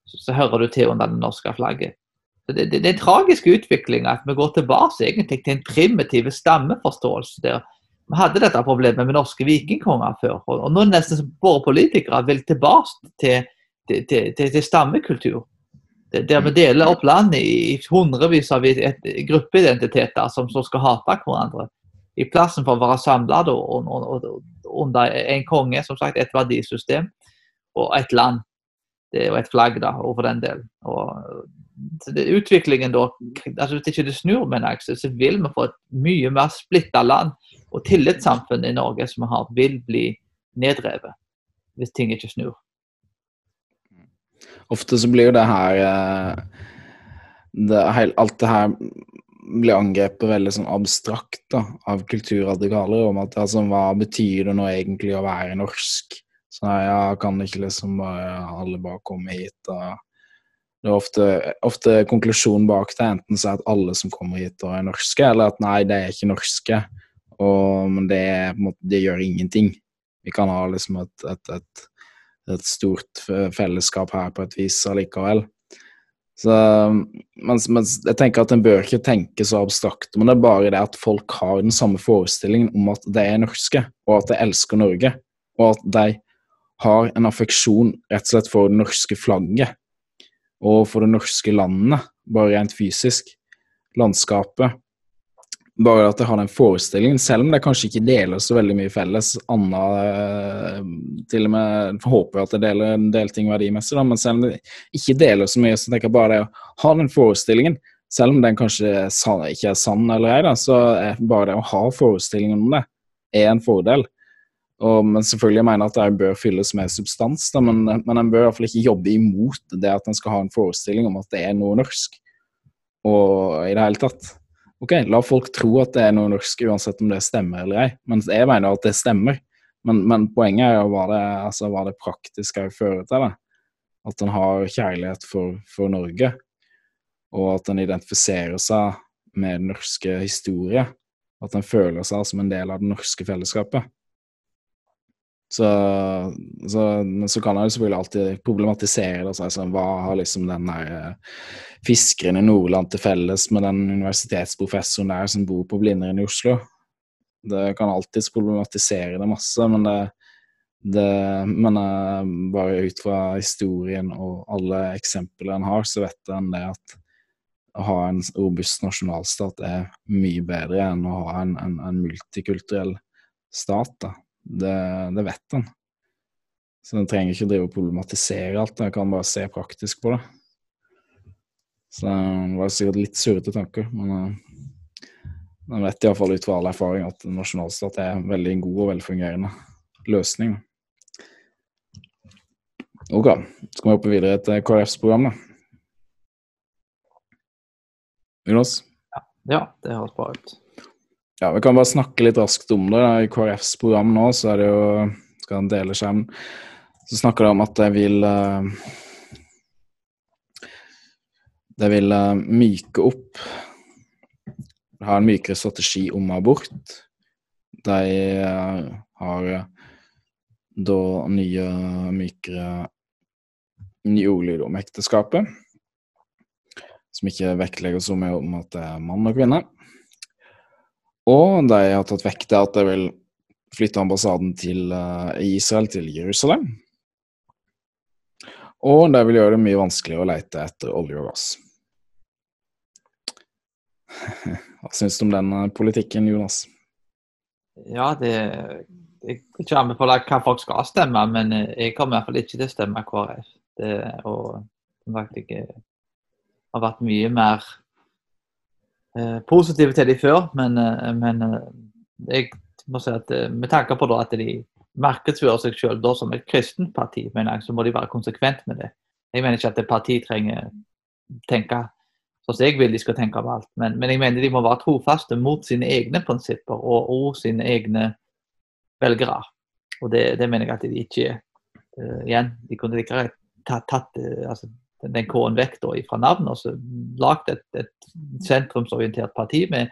så, så, hører du til under det norske flagget. Så det, det, det, er en tragisk utvikling at vi går tilbake egentlig til en primitiv stammeforståelse. der Vi hadde dette problemet med norske vikingkonger før. Og, og nå nesten våre politikere vil tilbake til, til, til, til stammekultur der vi deler opp landet i hundrevis av gruppeidentiteter som som skal hate hverandre. I plassen for å være samla under en konge, som sagt, et verdisystem og et land. Er et flagg, da, over den del. Og, det, utviklingen da, altså Hvis ikke det snur, mener jeg, så vil vi få et mye mer splitta land. Og tillitssamfunnet i Norge som vi har, vil bli nedrevet hvis ting ikke snur. Ofte så blir jo det her eh, det, Alt det her blir angrepet veldig sånn abstrakt da, av kulturradikaler. om at altså, Hva betyr det nå egentlig å være norsk? Så ja, kan ikke liksom bare alle bare komme hit? og det er ofte, ofte konklusjonen bak det enten så er at alle som kommer hit er norske, eller at nei, de er ikke norske. Og, men det, det, gjør ingenting. Vi kan ha liksom et, et, et et stort fellesskap her på et vis allikevel. Så, mens, mens jeg tenker at En bør ikke tenke så abstrakt, men det er bare det at folk har den samme forestillingen om at de er norske, og at de elsker Norge, og at de har en affeksjon rett og slett for det norske flagget og for det norske landet, bare rent fysisk. Landskapet bare at jeg har den forestillingen, selv om det kanskje ikke deler så veldig mye felles. Anna eh, til og med håper at jeg deler en del ting verdimessig, men selv om det ikke deler så mye, så tenker jeg bare det å ha den forestillingen, selv om den kanskje ikke er sann eller ei, så er bare det å ha forestillingen om det, er en fordel. Og, men selvfølgelig mener jeg at det bør fylles med substans, da, men, men en bør i hvert fall ikke jobbe imot det at en skal ha en forestilling om at det er noe norsk, og i det hele tatt. Ok, la folk tro at det er noe norsk, uansett om det stemmer eller ei. Men jeg mener at det stemmer. Men, men poenget er jo hva det, altså, hva det praktiske fører til. det. At en har kjærlighet for, for, Norge, og at en identifiserer seg med den norske historie. At en føler seg som en del av det norske fellesskapet. Så, så, men så kan jeg selvfølgelig alltid problematisere det. Altså, hva har liksom den der eh, fiskeren i Nordland til felles med den universitetsprofessoren der som bor på Blindern i Oslo? Det kan alltids problematisere det masse, men det, det men uh, bare ut fra historien og alle eksempler en har, så vet en det at å ha en robust nasjonalstat er mye bedre enn å ha en, en, en multikulturell stat. da. Det, det vet en. Så en trenger ikke drive og problematisere alt, en kan bare se praktisk på det. Så det var sikkert litt surrete tanker, men en eh, vet iallfall ut fra all erfaring at en nasjonalstat er en veldig god og velfungerende løsning. Ok, skal vi hoppe videre til KrFs program, da? Jonas? Ja, det høres bra ut. Ja, Vi kan bare snakke litt raskt om det. I KrFs program nå så er det jo Skal han dele skjermen? Så snakker de om at de vil uh, De vil uh, myke opp Ha en mykere strategi om abort. De uh, har da nye, mykere nye ordlyd om ekteskapet. Som ikke vektlegger så mye om at det er mann og kvinne. Og de har tatt vekk det at de vil flytte ambassaden til uh, Israel til Jerusalem. Og de vil gjøre det mye vanskeligere å lete etter olje og gass. Hva syns du om den uh, politikken, Jonas? Ja, det Jeg kan ikke anbefale hva folk skal stemme, men eh, jeg kommer i hvert fall ikke til å stemme KrF. Det, og jeg har vært mye mer Eh, positive til de før, men, eh, men eh, jeg må si at med tanke på at de markedsfører seg selv som et kristent parti, mener jeg, så må de være konsekvent med det. Jeg mener ikke at et parti trenger tenke sånn som jeg vil de skal tenke om alt, men, men, jeg mener de må være trofaste mot sine egne prinsipper og, og sine egne velgere. Og det, det, mener jeg at de ikke er. Uh, igjen, de kunne greit tatt, tatt altså, den K-en vekk da, fra navnet, og så lagd et, et, sentrumsorientert parti med,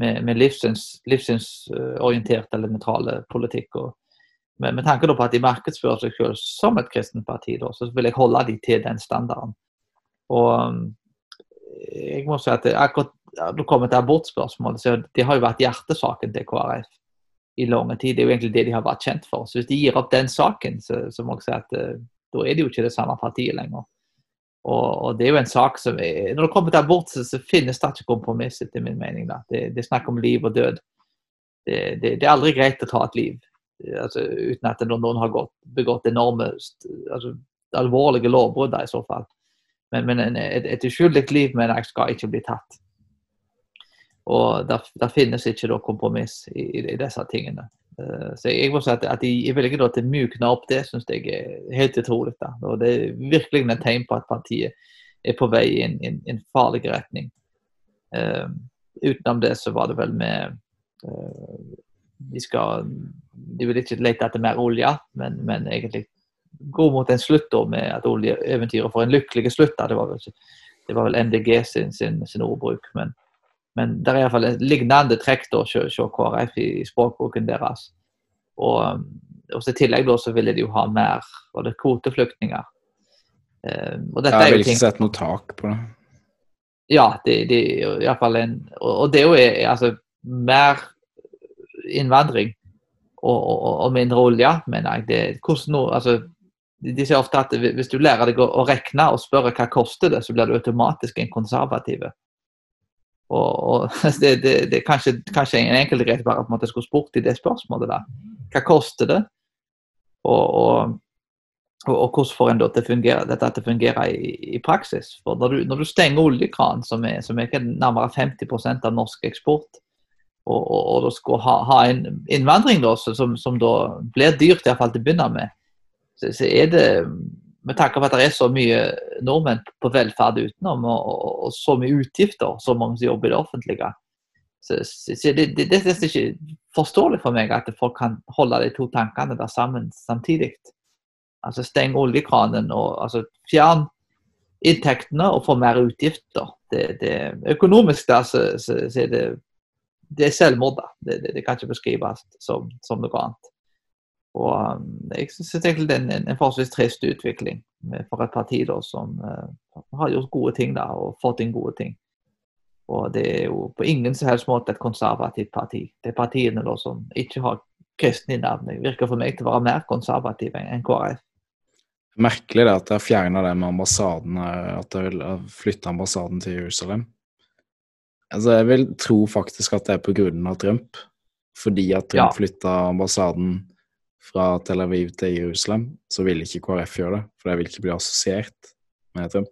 med, med livssynsorientert eller nøytrale politikk. Og, med, med, tanke på at de markedsfører seg selv som et kristent parti, da, så vil jeg holde de til den standarden. Og jeg må si at akkurat du kommer til abortspørsmålet, så det har jo vært hjertesaken til KrF i lang tid. Det er jo egentlig det de har vært kjent for. Så hvis de gir opp den saken, så, så må jeg si at uh, da er det jo ikke det samme partiet lenger. Og, og, det er jo en sak som er, Når det kommer til abort, så, finnes det ikke kompromiss, etter min mening. da. Det, det er snakk om liv og død. Det, det, det, er aldri greit å ta et liv altså, uten at noen har gått, begått enorme altså, alvorlige lovbrudd i så fall. Men, men en, et, et uskyldig liv mener jeg skal ikke bli tatt. Og der, finnes ikke da kompromiss i, i, i disse tingene. Uh, så jeg må si at, at de velger da til mykne opp det, syns jeg er helt utrolig. Da. Og det er virkelig en tegn på at partiet er på vei i en, farlig retning. Uh, utenom det så var det vel med uh, de, skal, de vil ikke lete etter mer olje, men, men egentlig gå mot en slutt da, med at oljeeventyret får en lykkelig slutt. Da. Det var vel, det var vel MDG sin, sin, sin ordbruk. men men det er iallfall et lignende trekk hos KrF i, språkbruken deres. Og, og I tillegg da, så ville de jo ha mer var det kvoteflyktninger. Eh, og dette jeg vil ikke sette noe tak på det. Ja, det, i hvert iallfall en Og, det er jo altså, mer innvandring og, og, og, mindre olje, mener jeg. Det, hvordan altså, de sier ofte at hvis du lærer deg å regne og spørre hva koster det, så blir du automatisk en konservativ. Og, og det, det, det, kanskje, kanskje en enkelt greit bare på at måte skulle spurt i det spørsmålet. da. Hva koster det? Og, og, og hvordan får en da til fungere, dette til å fungere i, i, praksis? For når du, når du stenger oljekranen, som er, som er nærmere 50% av norsk eksport, og, og, og skal ha, ha, en innvandring da, som, som da blir dyrt, iallfall til å begynne med, så, så er det med tanke på at det er så mye nordmenn på velferd utenom, og, og, og så mye utgifter, så mange som jobber i det offentlige. Så, så det, det, det, er ikke forståelig for meg at folk kan holde de to tankene der sammen samtidig. Altså Steng oljekranen og altså, fjern inntektene og få mer utgifter. Det, økonomisk der så, så, så, er det, det er selvmord. Det, kan ikke beskrives som, som noe annet. Og um, jeg synes egentlig det er en, en forholdsvis trist utvikling for et parti da, som uh, har gjort gode ting da, og fått inn gode ting. Og det er jo på ingen som helst måte et konservativt parti. Det er partiene da, som ikke har kristne i navnet. virker for meg til å være mer konservative enn KrF. Merkelig det at de har fjerna det med ambassaden, at de vil flytte ambassaden til Jerusalem. Altså, jeg vil tro faktisk at det er pga. Trump. Fordi at Trump ja. flytta ambassaden fra Tel Aviv til Jerusalem, så vil ikke KrF gjøre det. For det vil ikke bli assosiert med Trump.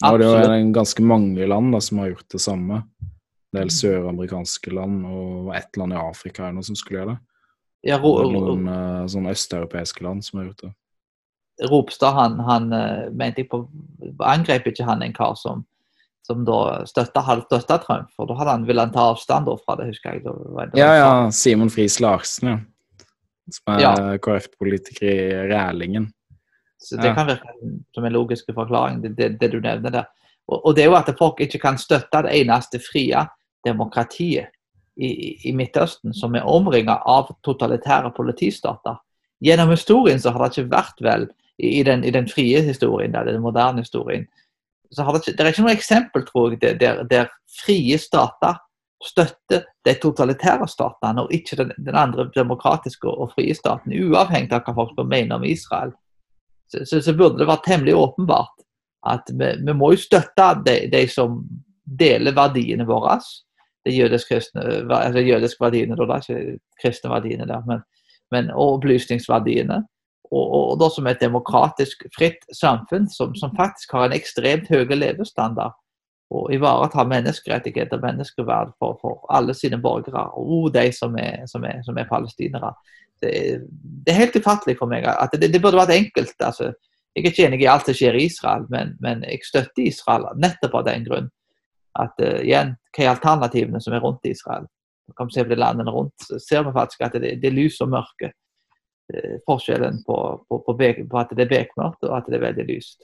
Er det jo ganske mange land da, som har gjort det samme. En del søramerikanske land og ett land i Afrika er noe som skulle gjøre det. Ja, ro, og noen uh, sånne østeuropeiske land som har gjort det. Ropstad, han, han uh, mente jeg på Angrep ikke han en kar som, som da støtta, støtta Trump? For da ville han ta avstand fra det, husker jeg. Det ja, ja. Simon Friis Larsen, ja som er ja. KrF-politiker i Rælingen. Så Det kan virke som en logisk forklaring, det, det, det du nevner der. Og, og, det er jo at folk ikke kan støtte det eneste frie demokratiet i, i Midtøsten, som er omringet av totalitære politistater. Gjennom historien så har det ikke vært vel, i den, i den frie historien, der, den moderne historien, så har det, ikke, det er ikke noe eksempel, tror jeg, der, der frie stater støtter de totalitære statene, og ikke den, den, andre demokratiske og frie staten, uavhengig av hva folk mener om Israel. Så, så, så, burde det vært temmelig åpenbart at vi, vi må jo støtte de, de, som deler verdiene våre. De jødiske, altså jødisk verdiene, da, ikke kristne verdiene der, men, men og opplysningsverdiene. Og, og, og da som et demokratisk, fritt samfunn som, som faktisk har en ekstremt høy levestandard og ivareta menneskerettigheter og menneskeverd for, for, alle sine borgere, og de som er, som er, som er palestinere. Det, det, er helt ufattelig for meg at det, det burde vært enkelt. altså jeg er ikke enig i alt som skjer i Israel, men, men jeg støtter Israel nettopp av den grunn. At uh, igjen, Hva er alternativene som er rundt Israel? Kan vi se på de landene rundt, så ser vi faktisk at det, det er lys og mørke. Uh, forskjellen på, på, på, på, at det er bekmørkt og at det er veldig lyst.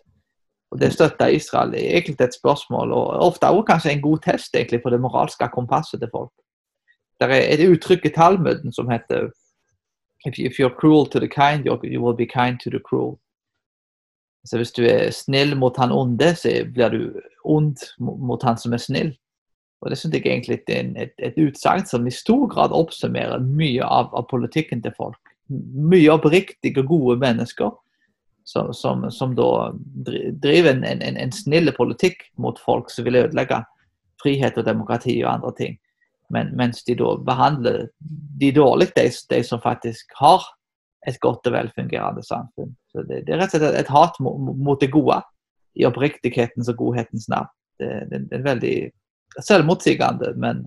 Og Det støtter Israel er egentlig et spørsmål, og ofte også kanskje en god test egentlig på det moralske kompasset til folk. Det er et uttrykk i Talmuden som heter If you're cruel to the kind, you will be kind to the cruel. Så Hvis du er snill mot han onde, så blir du ond mot han som er snill. Og Det synes jeg egentlig er et, et utsagn som i stor grad oppsummerer mye av, av politikken til folk. Mye oppriktige, gode mennesker som, som, som da driver en, en, en snille politikk mot folk som vil ødelegge frihet og demokrati og andre ting. Men, mens de da behandler de dårlig, de, de som faktisk har et godt og velfungerende samfunn. Så det, det er rett og slett et hat mot, mot det gode, i oppriktighetens og godhetens navn. Det, det, det er veldig selvmotsigende, men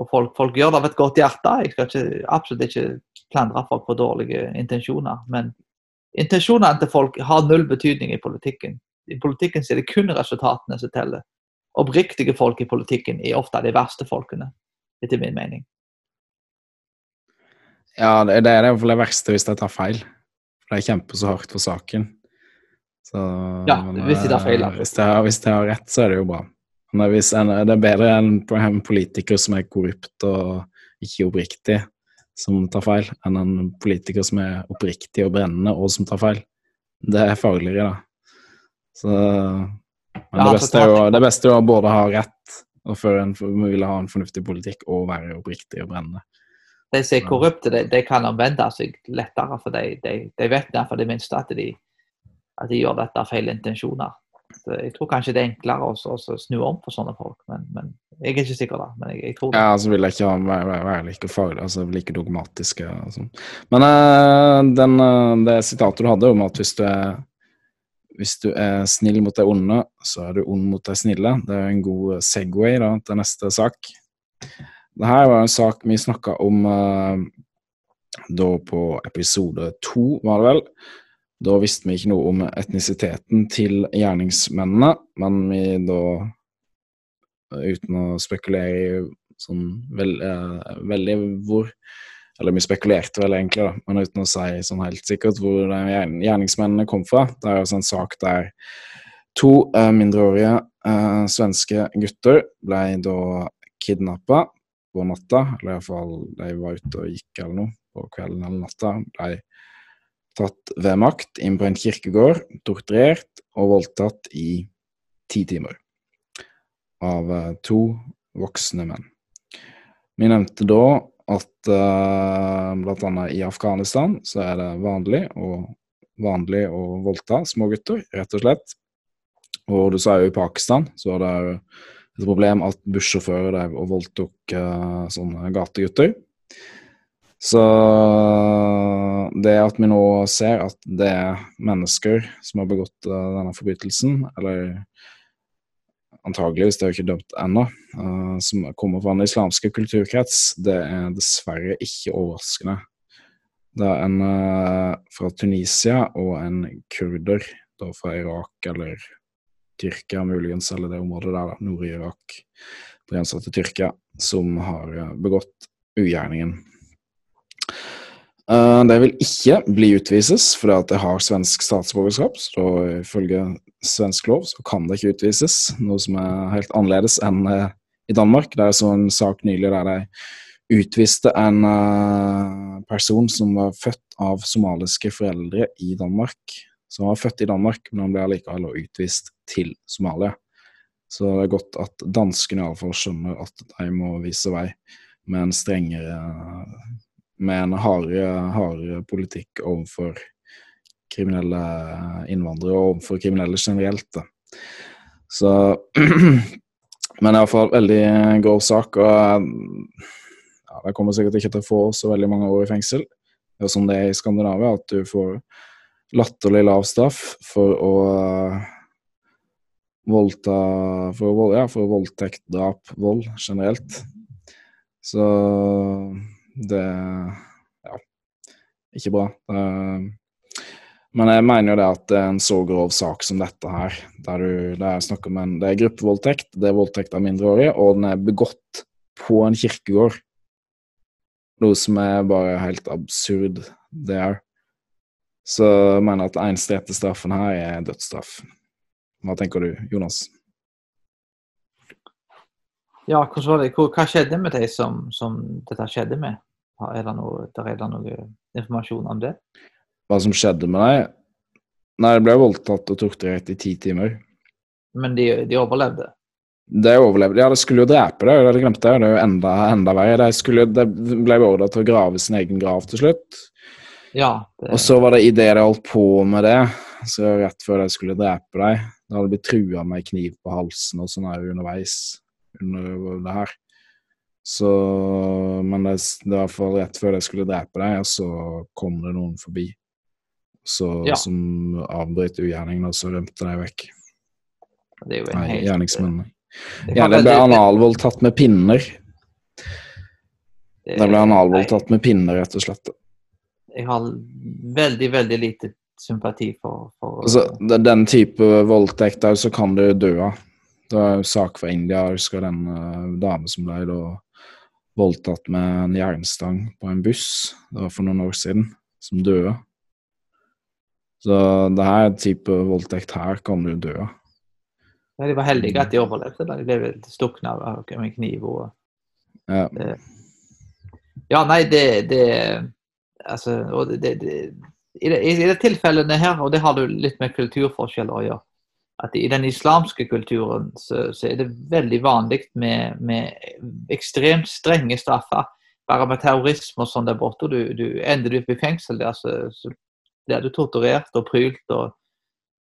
og folk, folk gjør det av et godt hjerte. Jeg skal ikke, absolutt ikke klandre folk for dårlige intensjoner. Men intensjonene til folk har null betydning i politikken. I politikken er det kun resultatene som teller. Oppriktige folk i politikken er ofte de verste folkene, etter min mening. Ja, det, det er det fall det verste hvis de tar feil. For de kjemper så hardt for saken. Så, Ja, men, hvis de tar feil, eh. Hvis de, har, hvis de har rett, så er det jo bra. Men en, det er bedre enn en politiker som er korrupt og ikke oppriktig, som tar feil, enn en politiker som er oppriktig og brennende, og som tar feil. Det er farligere, da. Så Men det, beste er jo, det beste er jo å både ha rett og før en, vil ha en fornuftig politikk og være oppriktig og brennende. De som er korrupte, de, de kan omvende seg lettere, for de, de, de vet for det minste at de, at de gjør dette av feil intensjoner. Så jeg tror kanskje det er enklere å snu om for sånne folk, men, men jeg er ikke sikker da. Men jeg, jeg tror det. Ja, så vil jeg ikke være, være, være like farlig, altså like dogmatiske og sånn. Men eh, den, eh, det sitatet du hadde om at hvis du er hvis du er snill mot de onde, så er du ond mot de snille. Det er en god Segway da, til neste sak. Det her var en sak vi snakka om eh, da på episode to, var det vel. Da visste vi ikke noe om etnisiteten til gjerningsmennene, men vi da uten å spekulere i sånn vel, eh, veldig hvor Eller vi spekulerte vel egentlig, da, men uten å si sånn helt sikkert hvor gjerningsmennene kom fra. Det er altså en sak der to eh, mindreårige eh, svenske gutter ble da kidnappa på natta, eller iallfall de var ute og gikk eller noe på kvelden eller natta. Ble tatt ved makt inn på en kirkegård, torturert og voldtatt i ti timer av eh, to voksne menn. Vi nevnte da at uh, bl.a. i Afghanistan så er det vanlig og vanlig å voldta små gutter, rett og slett. Og du sa jo i Pakistan så var det et problem at bussjåfører drev og voldtok eh, sånne gategutter. Så det at vi nå ser at det er mennesker som har begått eh, denne forbrytelsen, eller antageligvis, det er jo ikke dømt ennå, uh, som kommer fra den islamske kulturkrets, det er dessverre ikke overraskende. Det er en uh, fra Tunisia og en kurder da fra Irak eller Tyrkia muligens, eller det området der, da, Nord-Irak, grensa til Tyrkia, som har begått ugjerningen. Eh, De vil ikke bli utvises fordi at det har svensk statsborgerskap. Så ifølge svensk lov så kan det ikke utvises, noe som er helt annerledes enn eh, i Danmark. Det er så en sak nylig der de utviste en eh, person som var født av somaliske foreldre i Danmark. Som var født i Danmark, men han ble allikevel utvist til Somalia. Så det er godt at danskene iallfall skjønner at de må vise vei med en strengere med en hardere, hardere politikk overfor kriminelle innvandrere og overfor kriminelle generelt. Da. Så Men iallfall veldig grov sak. og ja, Det kommer sikkert ikke til å få så veldig mange år i fengsel. Det er sånn det er i Skandinavia, at du får latterlig lav straff for å voldta for, ja, for voldtekt, drap, vold generelt. Så det Ja, ikke bra. Men jeg mener jo det at det er en så grov sak som dette her, der du det er snakk om en Det er gruppevoldtekt, det er voldtekt av mindreårige, og den er begått på en kirkegård. Noe som er bare helt absurd, det er. Så jeg mener at den eneste rette straffen her er dødsstraff. Hva tenker du, Jonas? Ja, det? Hva skjedde med de som, som dette skjedde med? Har- Er det, noe, der er det noe informasjon om det? Hva som skjedde med deg? Nei, jeg ble voldtatt og torturert i ti timer. Men de, de overlevde. De overlevde. Ja, de skulle jo drepe deg, det glemte jeg. Det er jo enda, enda verre. De, skulle, de ble beordra til å grave sin egen grav til slutt. Ja. Og så var det idet de holdt på med det, så rett før de skulle drepe deg, da hadde de blitt trua med kniv på halsen og sånn her underveis under det her. Så Men det, det var i hvert fall rett før jeg skulle drepe deg, og så kom det noen forbi. Så, Ja. Som avbrøt ugjerningen, og så rømte de vekk. Det er jo en Nei, helt gjerningsmennene. det Ja, det ble analvoldtatt med pinner. det- Det ble analvoldtatt med pinner, rett og slett. Jeg har veldig, veldig lite sympati for, for Altså, den type voldtekt der, så kan du dø av. Det var en sak fra India. Jeg husker den uh, dame som ble da voldtatt med en jernstang på en buss. Det var for noen år siden. Som døde. Så det her type voldtekt her kan du dø av. Ja, De var heldige at de overlevde. da. De ble stukket av en kniv. og Ja. Ja, nei, det, det Altså, og det, det, i, det, I de tilfellene her, og det har du litt med kulturforskjeller å gjøre, at i den islamske kulturen så, så er det veldig vanlig med, med ekstremt strenge straffer. Bare med terrorisme og sånn der borte, du, du ender du opp i fengsel der, så, så blir du torturert og prylt. og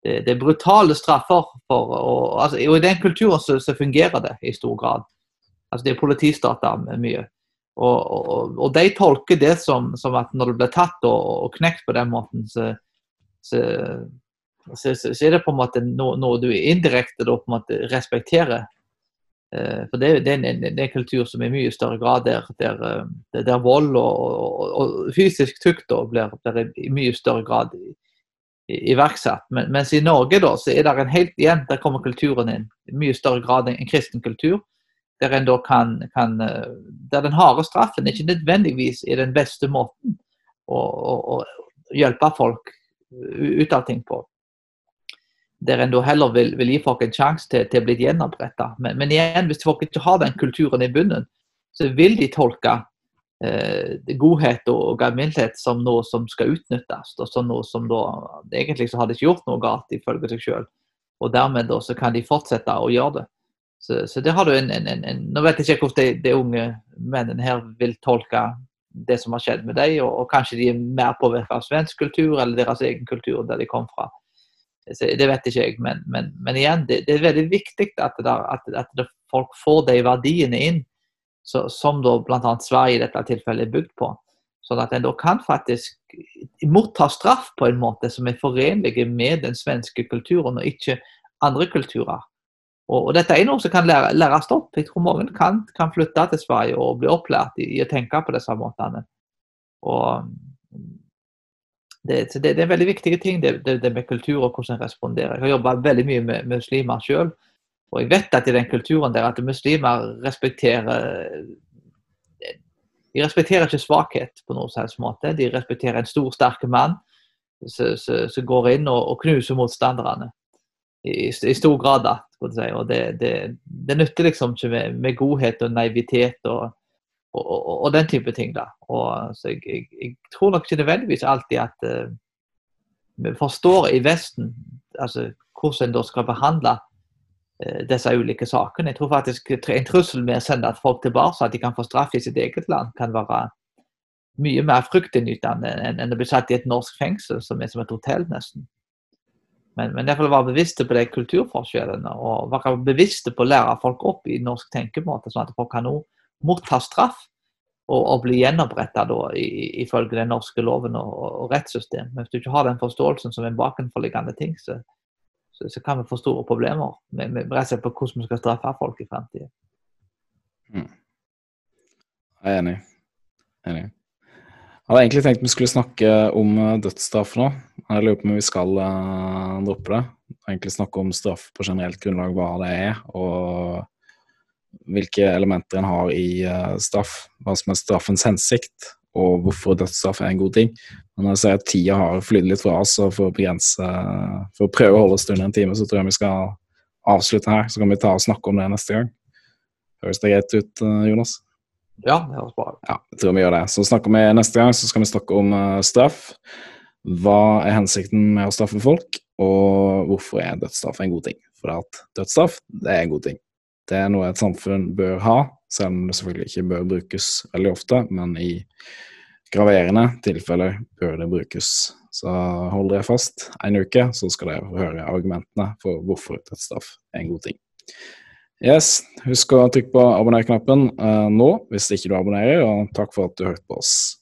det, det er brutale straffer. For, og, altså, og I den kulturen så, så fungerer det i stor grad. Altså Det er politistater mye. Og, og, og de tolker det som, som at når du blir tatt og knekt på den måten, så, så, så, så, så er det på en måte noe, noe du indirekte da på en måte respekterer. Eh, for det, det, er en, det er en kultur som i mye større grad der, der, eh, der, vold og, og, og fysisk tukt blir, blir i mye større grad iverksatt. Men, mens i Norge da, så er det en helt igjen, der kommer kulturen inn. I mye større grad enn en kristen kultur. Der en da kan, kan eh, Der den harde straffen ikke nødvendigvis er den beste måten å, å, å hjelpe folk ut av ting på. Der en da heller vil, vil gi folk en sjanse til, til å bli gjenoppretta. Men, men igjen, hvis folk ikke har den kulturen i bunnen, så vil de tolke eh, godhet og gavmildhet som noe som skal utnyttes. Og som noe som da Egentlig så har de ikke gjort noe galt, ifølge seg sjøl. Og dermed da så kan de fortsette å gjøre det. Så, så det har du en, en, en, en Nå vet jeg ikke hvordan de, de unge mennene her vil tolke det som har skjedd med dem, og, og kanskje de er mer påvirka av svensk kultur eller deres egen kultur der de kom fra. Det vet ikke jeg, men, men, men igjen, det, det er veldig viktig at, det, at, at folk får de verdiene inn så, som da bl.a. Sverige i dette tilfellet er bygd på. Sånn at en da kan faktisk motta straff på en måte som er forenlig med den svenske kulturen, og ikke andre kulturer. Og, og dette er noe som kan lære, læres opp. Jeg tror mange kan, kan flytte til Sverige og bli opplært i, i å tenke på disse måtene. Og det, det, det er veldig viktige ting, det, det, med kultur og hvordan en responderer. Jeg har jobba veldig mye med muslimer sjøl, og jeg vet at i den kulturen der at muslimer respekterer De respekterer ikke svakhet på noen som helst måte. De respekterer en stor, sterk mann som går inn og, og knuser motstanderne. I, i stor grad, da. si. Og det, det, det nytter liksom ikke med, med godhet og naivitet og, og, og, og den type ting. da. Og, så jeg, jeg, jeg tror nok ikke nødvendigvis alltid at uh, vi forstår i Vesten altså, hvordan en da skal behandle uh, disse ulike sakene. Jeg tror faktisk en trussel med å sende folk tilbake, så at de kan få straff i sitt eget land, kan være mye mer fryktinngytende enn enn å bli satt i et norsk fengsel som er som et hotell, nesten. Men, men derfor være bevisste på de kulturforskjellene, og være bevisste på å lære folk opp i norsk tenkemåte, sånn at folk kan også motta straff og, og bli gjenoppretta ifølge den norske loven og, og rettssystem. Men hvis du ikke har den forståelsen som en bakenforliggende ting, så, så, så kan vi få store problemer med, med med på hvordan vi skal straffe folk i fremtiden. Jeg er enig. enig. Jeg hadde egentlig tenkt vi skulle snakke om eh, dødsstraff nå. Jeg lurer på om vi skal uh, droppe det. Egentlig snakke om straff på generelt grunnlag, hva det er, og hvilke elementer en har i eh, straff. Hva som er straffens hensikt, og hvorfor dødsstraff er en god ting. Men jeg ser at tida har flydd litt fra oss, og for å begrense For å prøve å holde oss under en time, så tror jeg vi skal avslutte her. Så kan vi ta og snakke om det neste gang. Høres det greit ut, eh, Jonas? Ja. Ja, jeg tror vi gjør det. Så snakker vi neste gang så skal vi snakke om eh, straff. Hva er hensikten med å straffe folk, og hvorfor er dødsstraff en god ting? For at dødsstraff, det er en god ting. Det er noe et samfunn bør ha, selv om det selvfølgelig ikke bør brukes veldig ofte, men i graverende tilfeller bør det brukes. Så hold dere fast en uke, så skal dere høre argumentene for hvorfor dødsstraff er en god ting. Yes, Husk å trykke på abonner-knappen uh, nå hvis ikke du abonnerer, og takk for at du hørte på oss.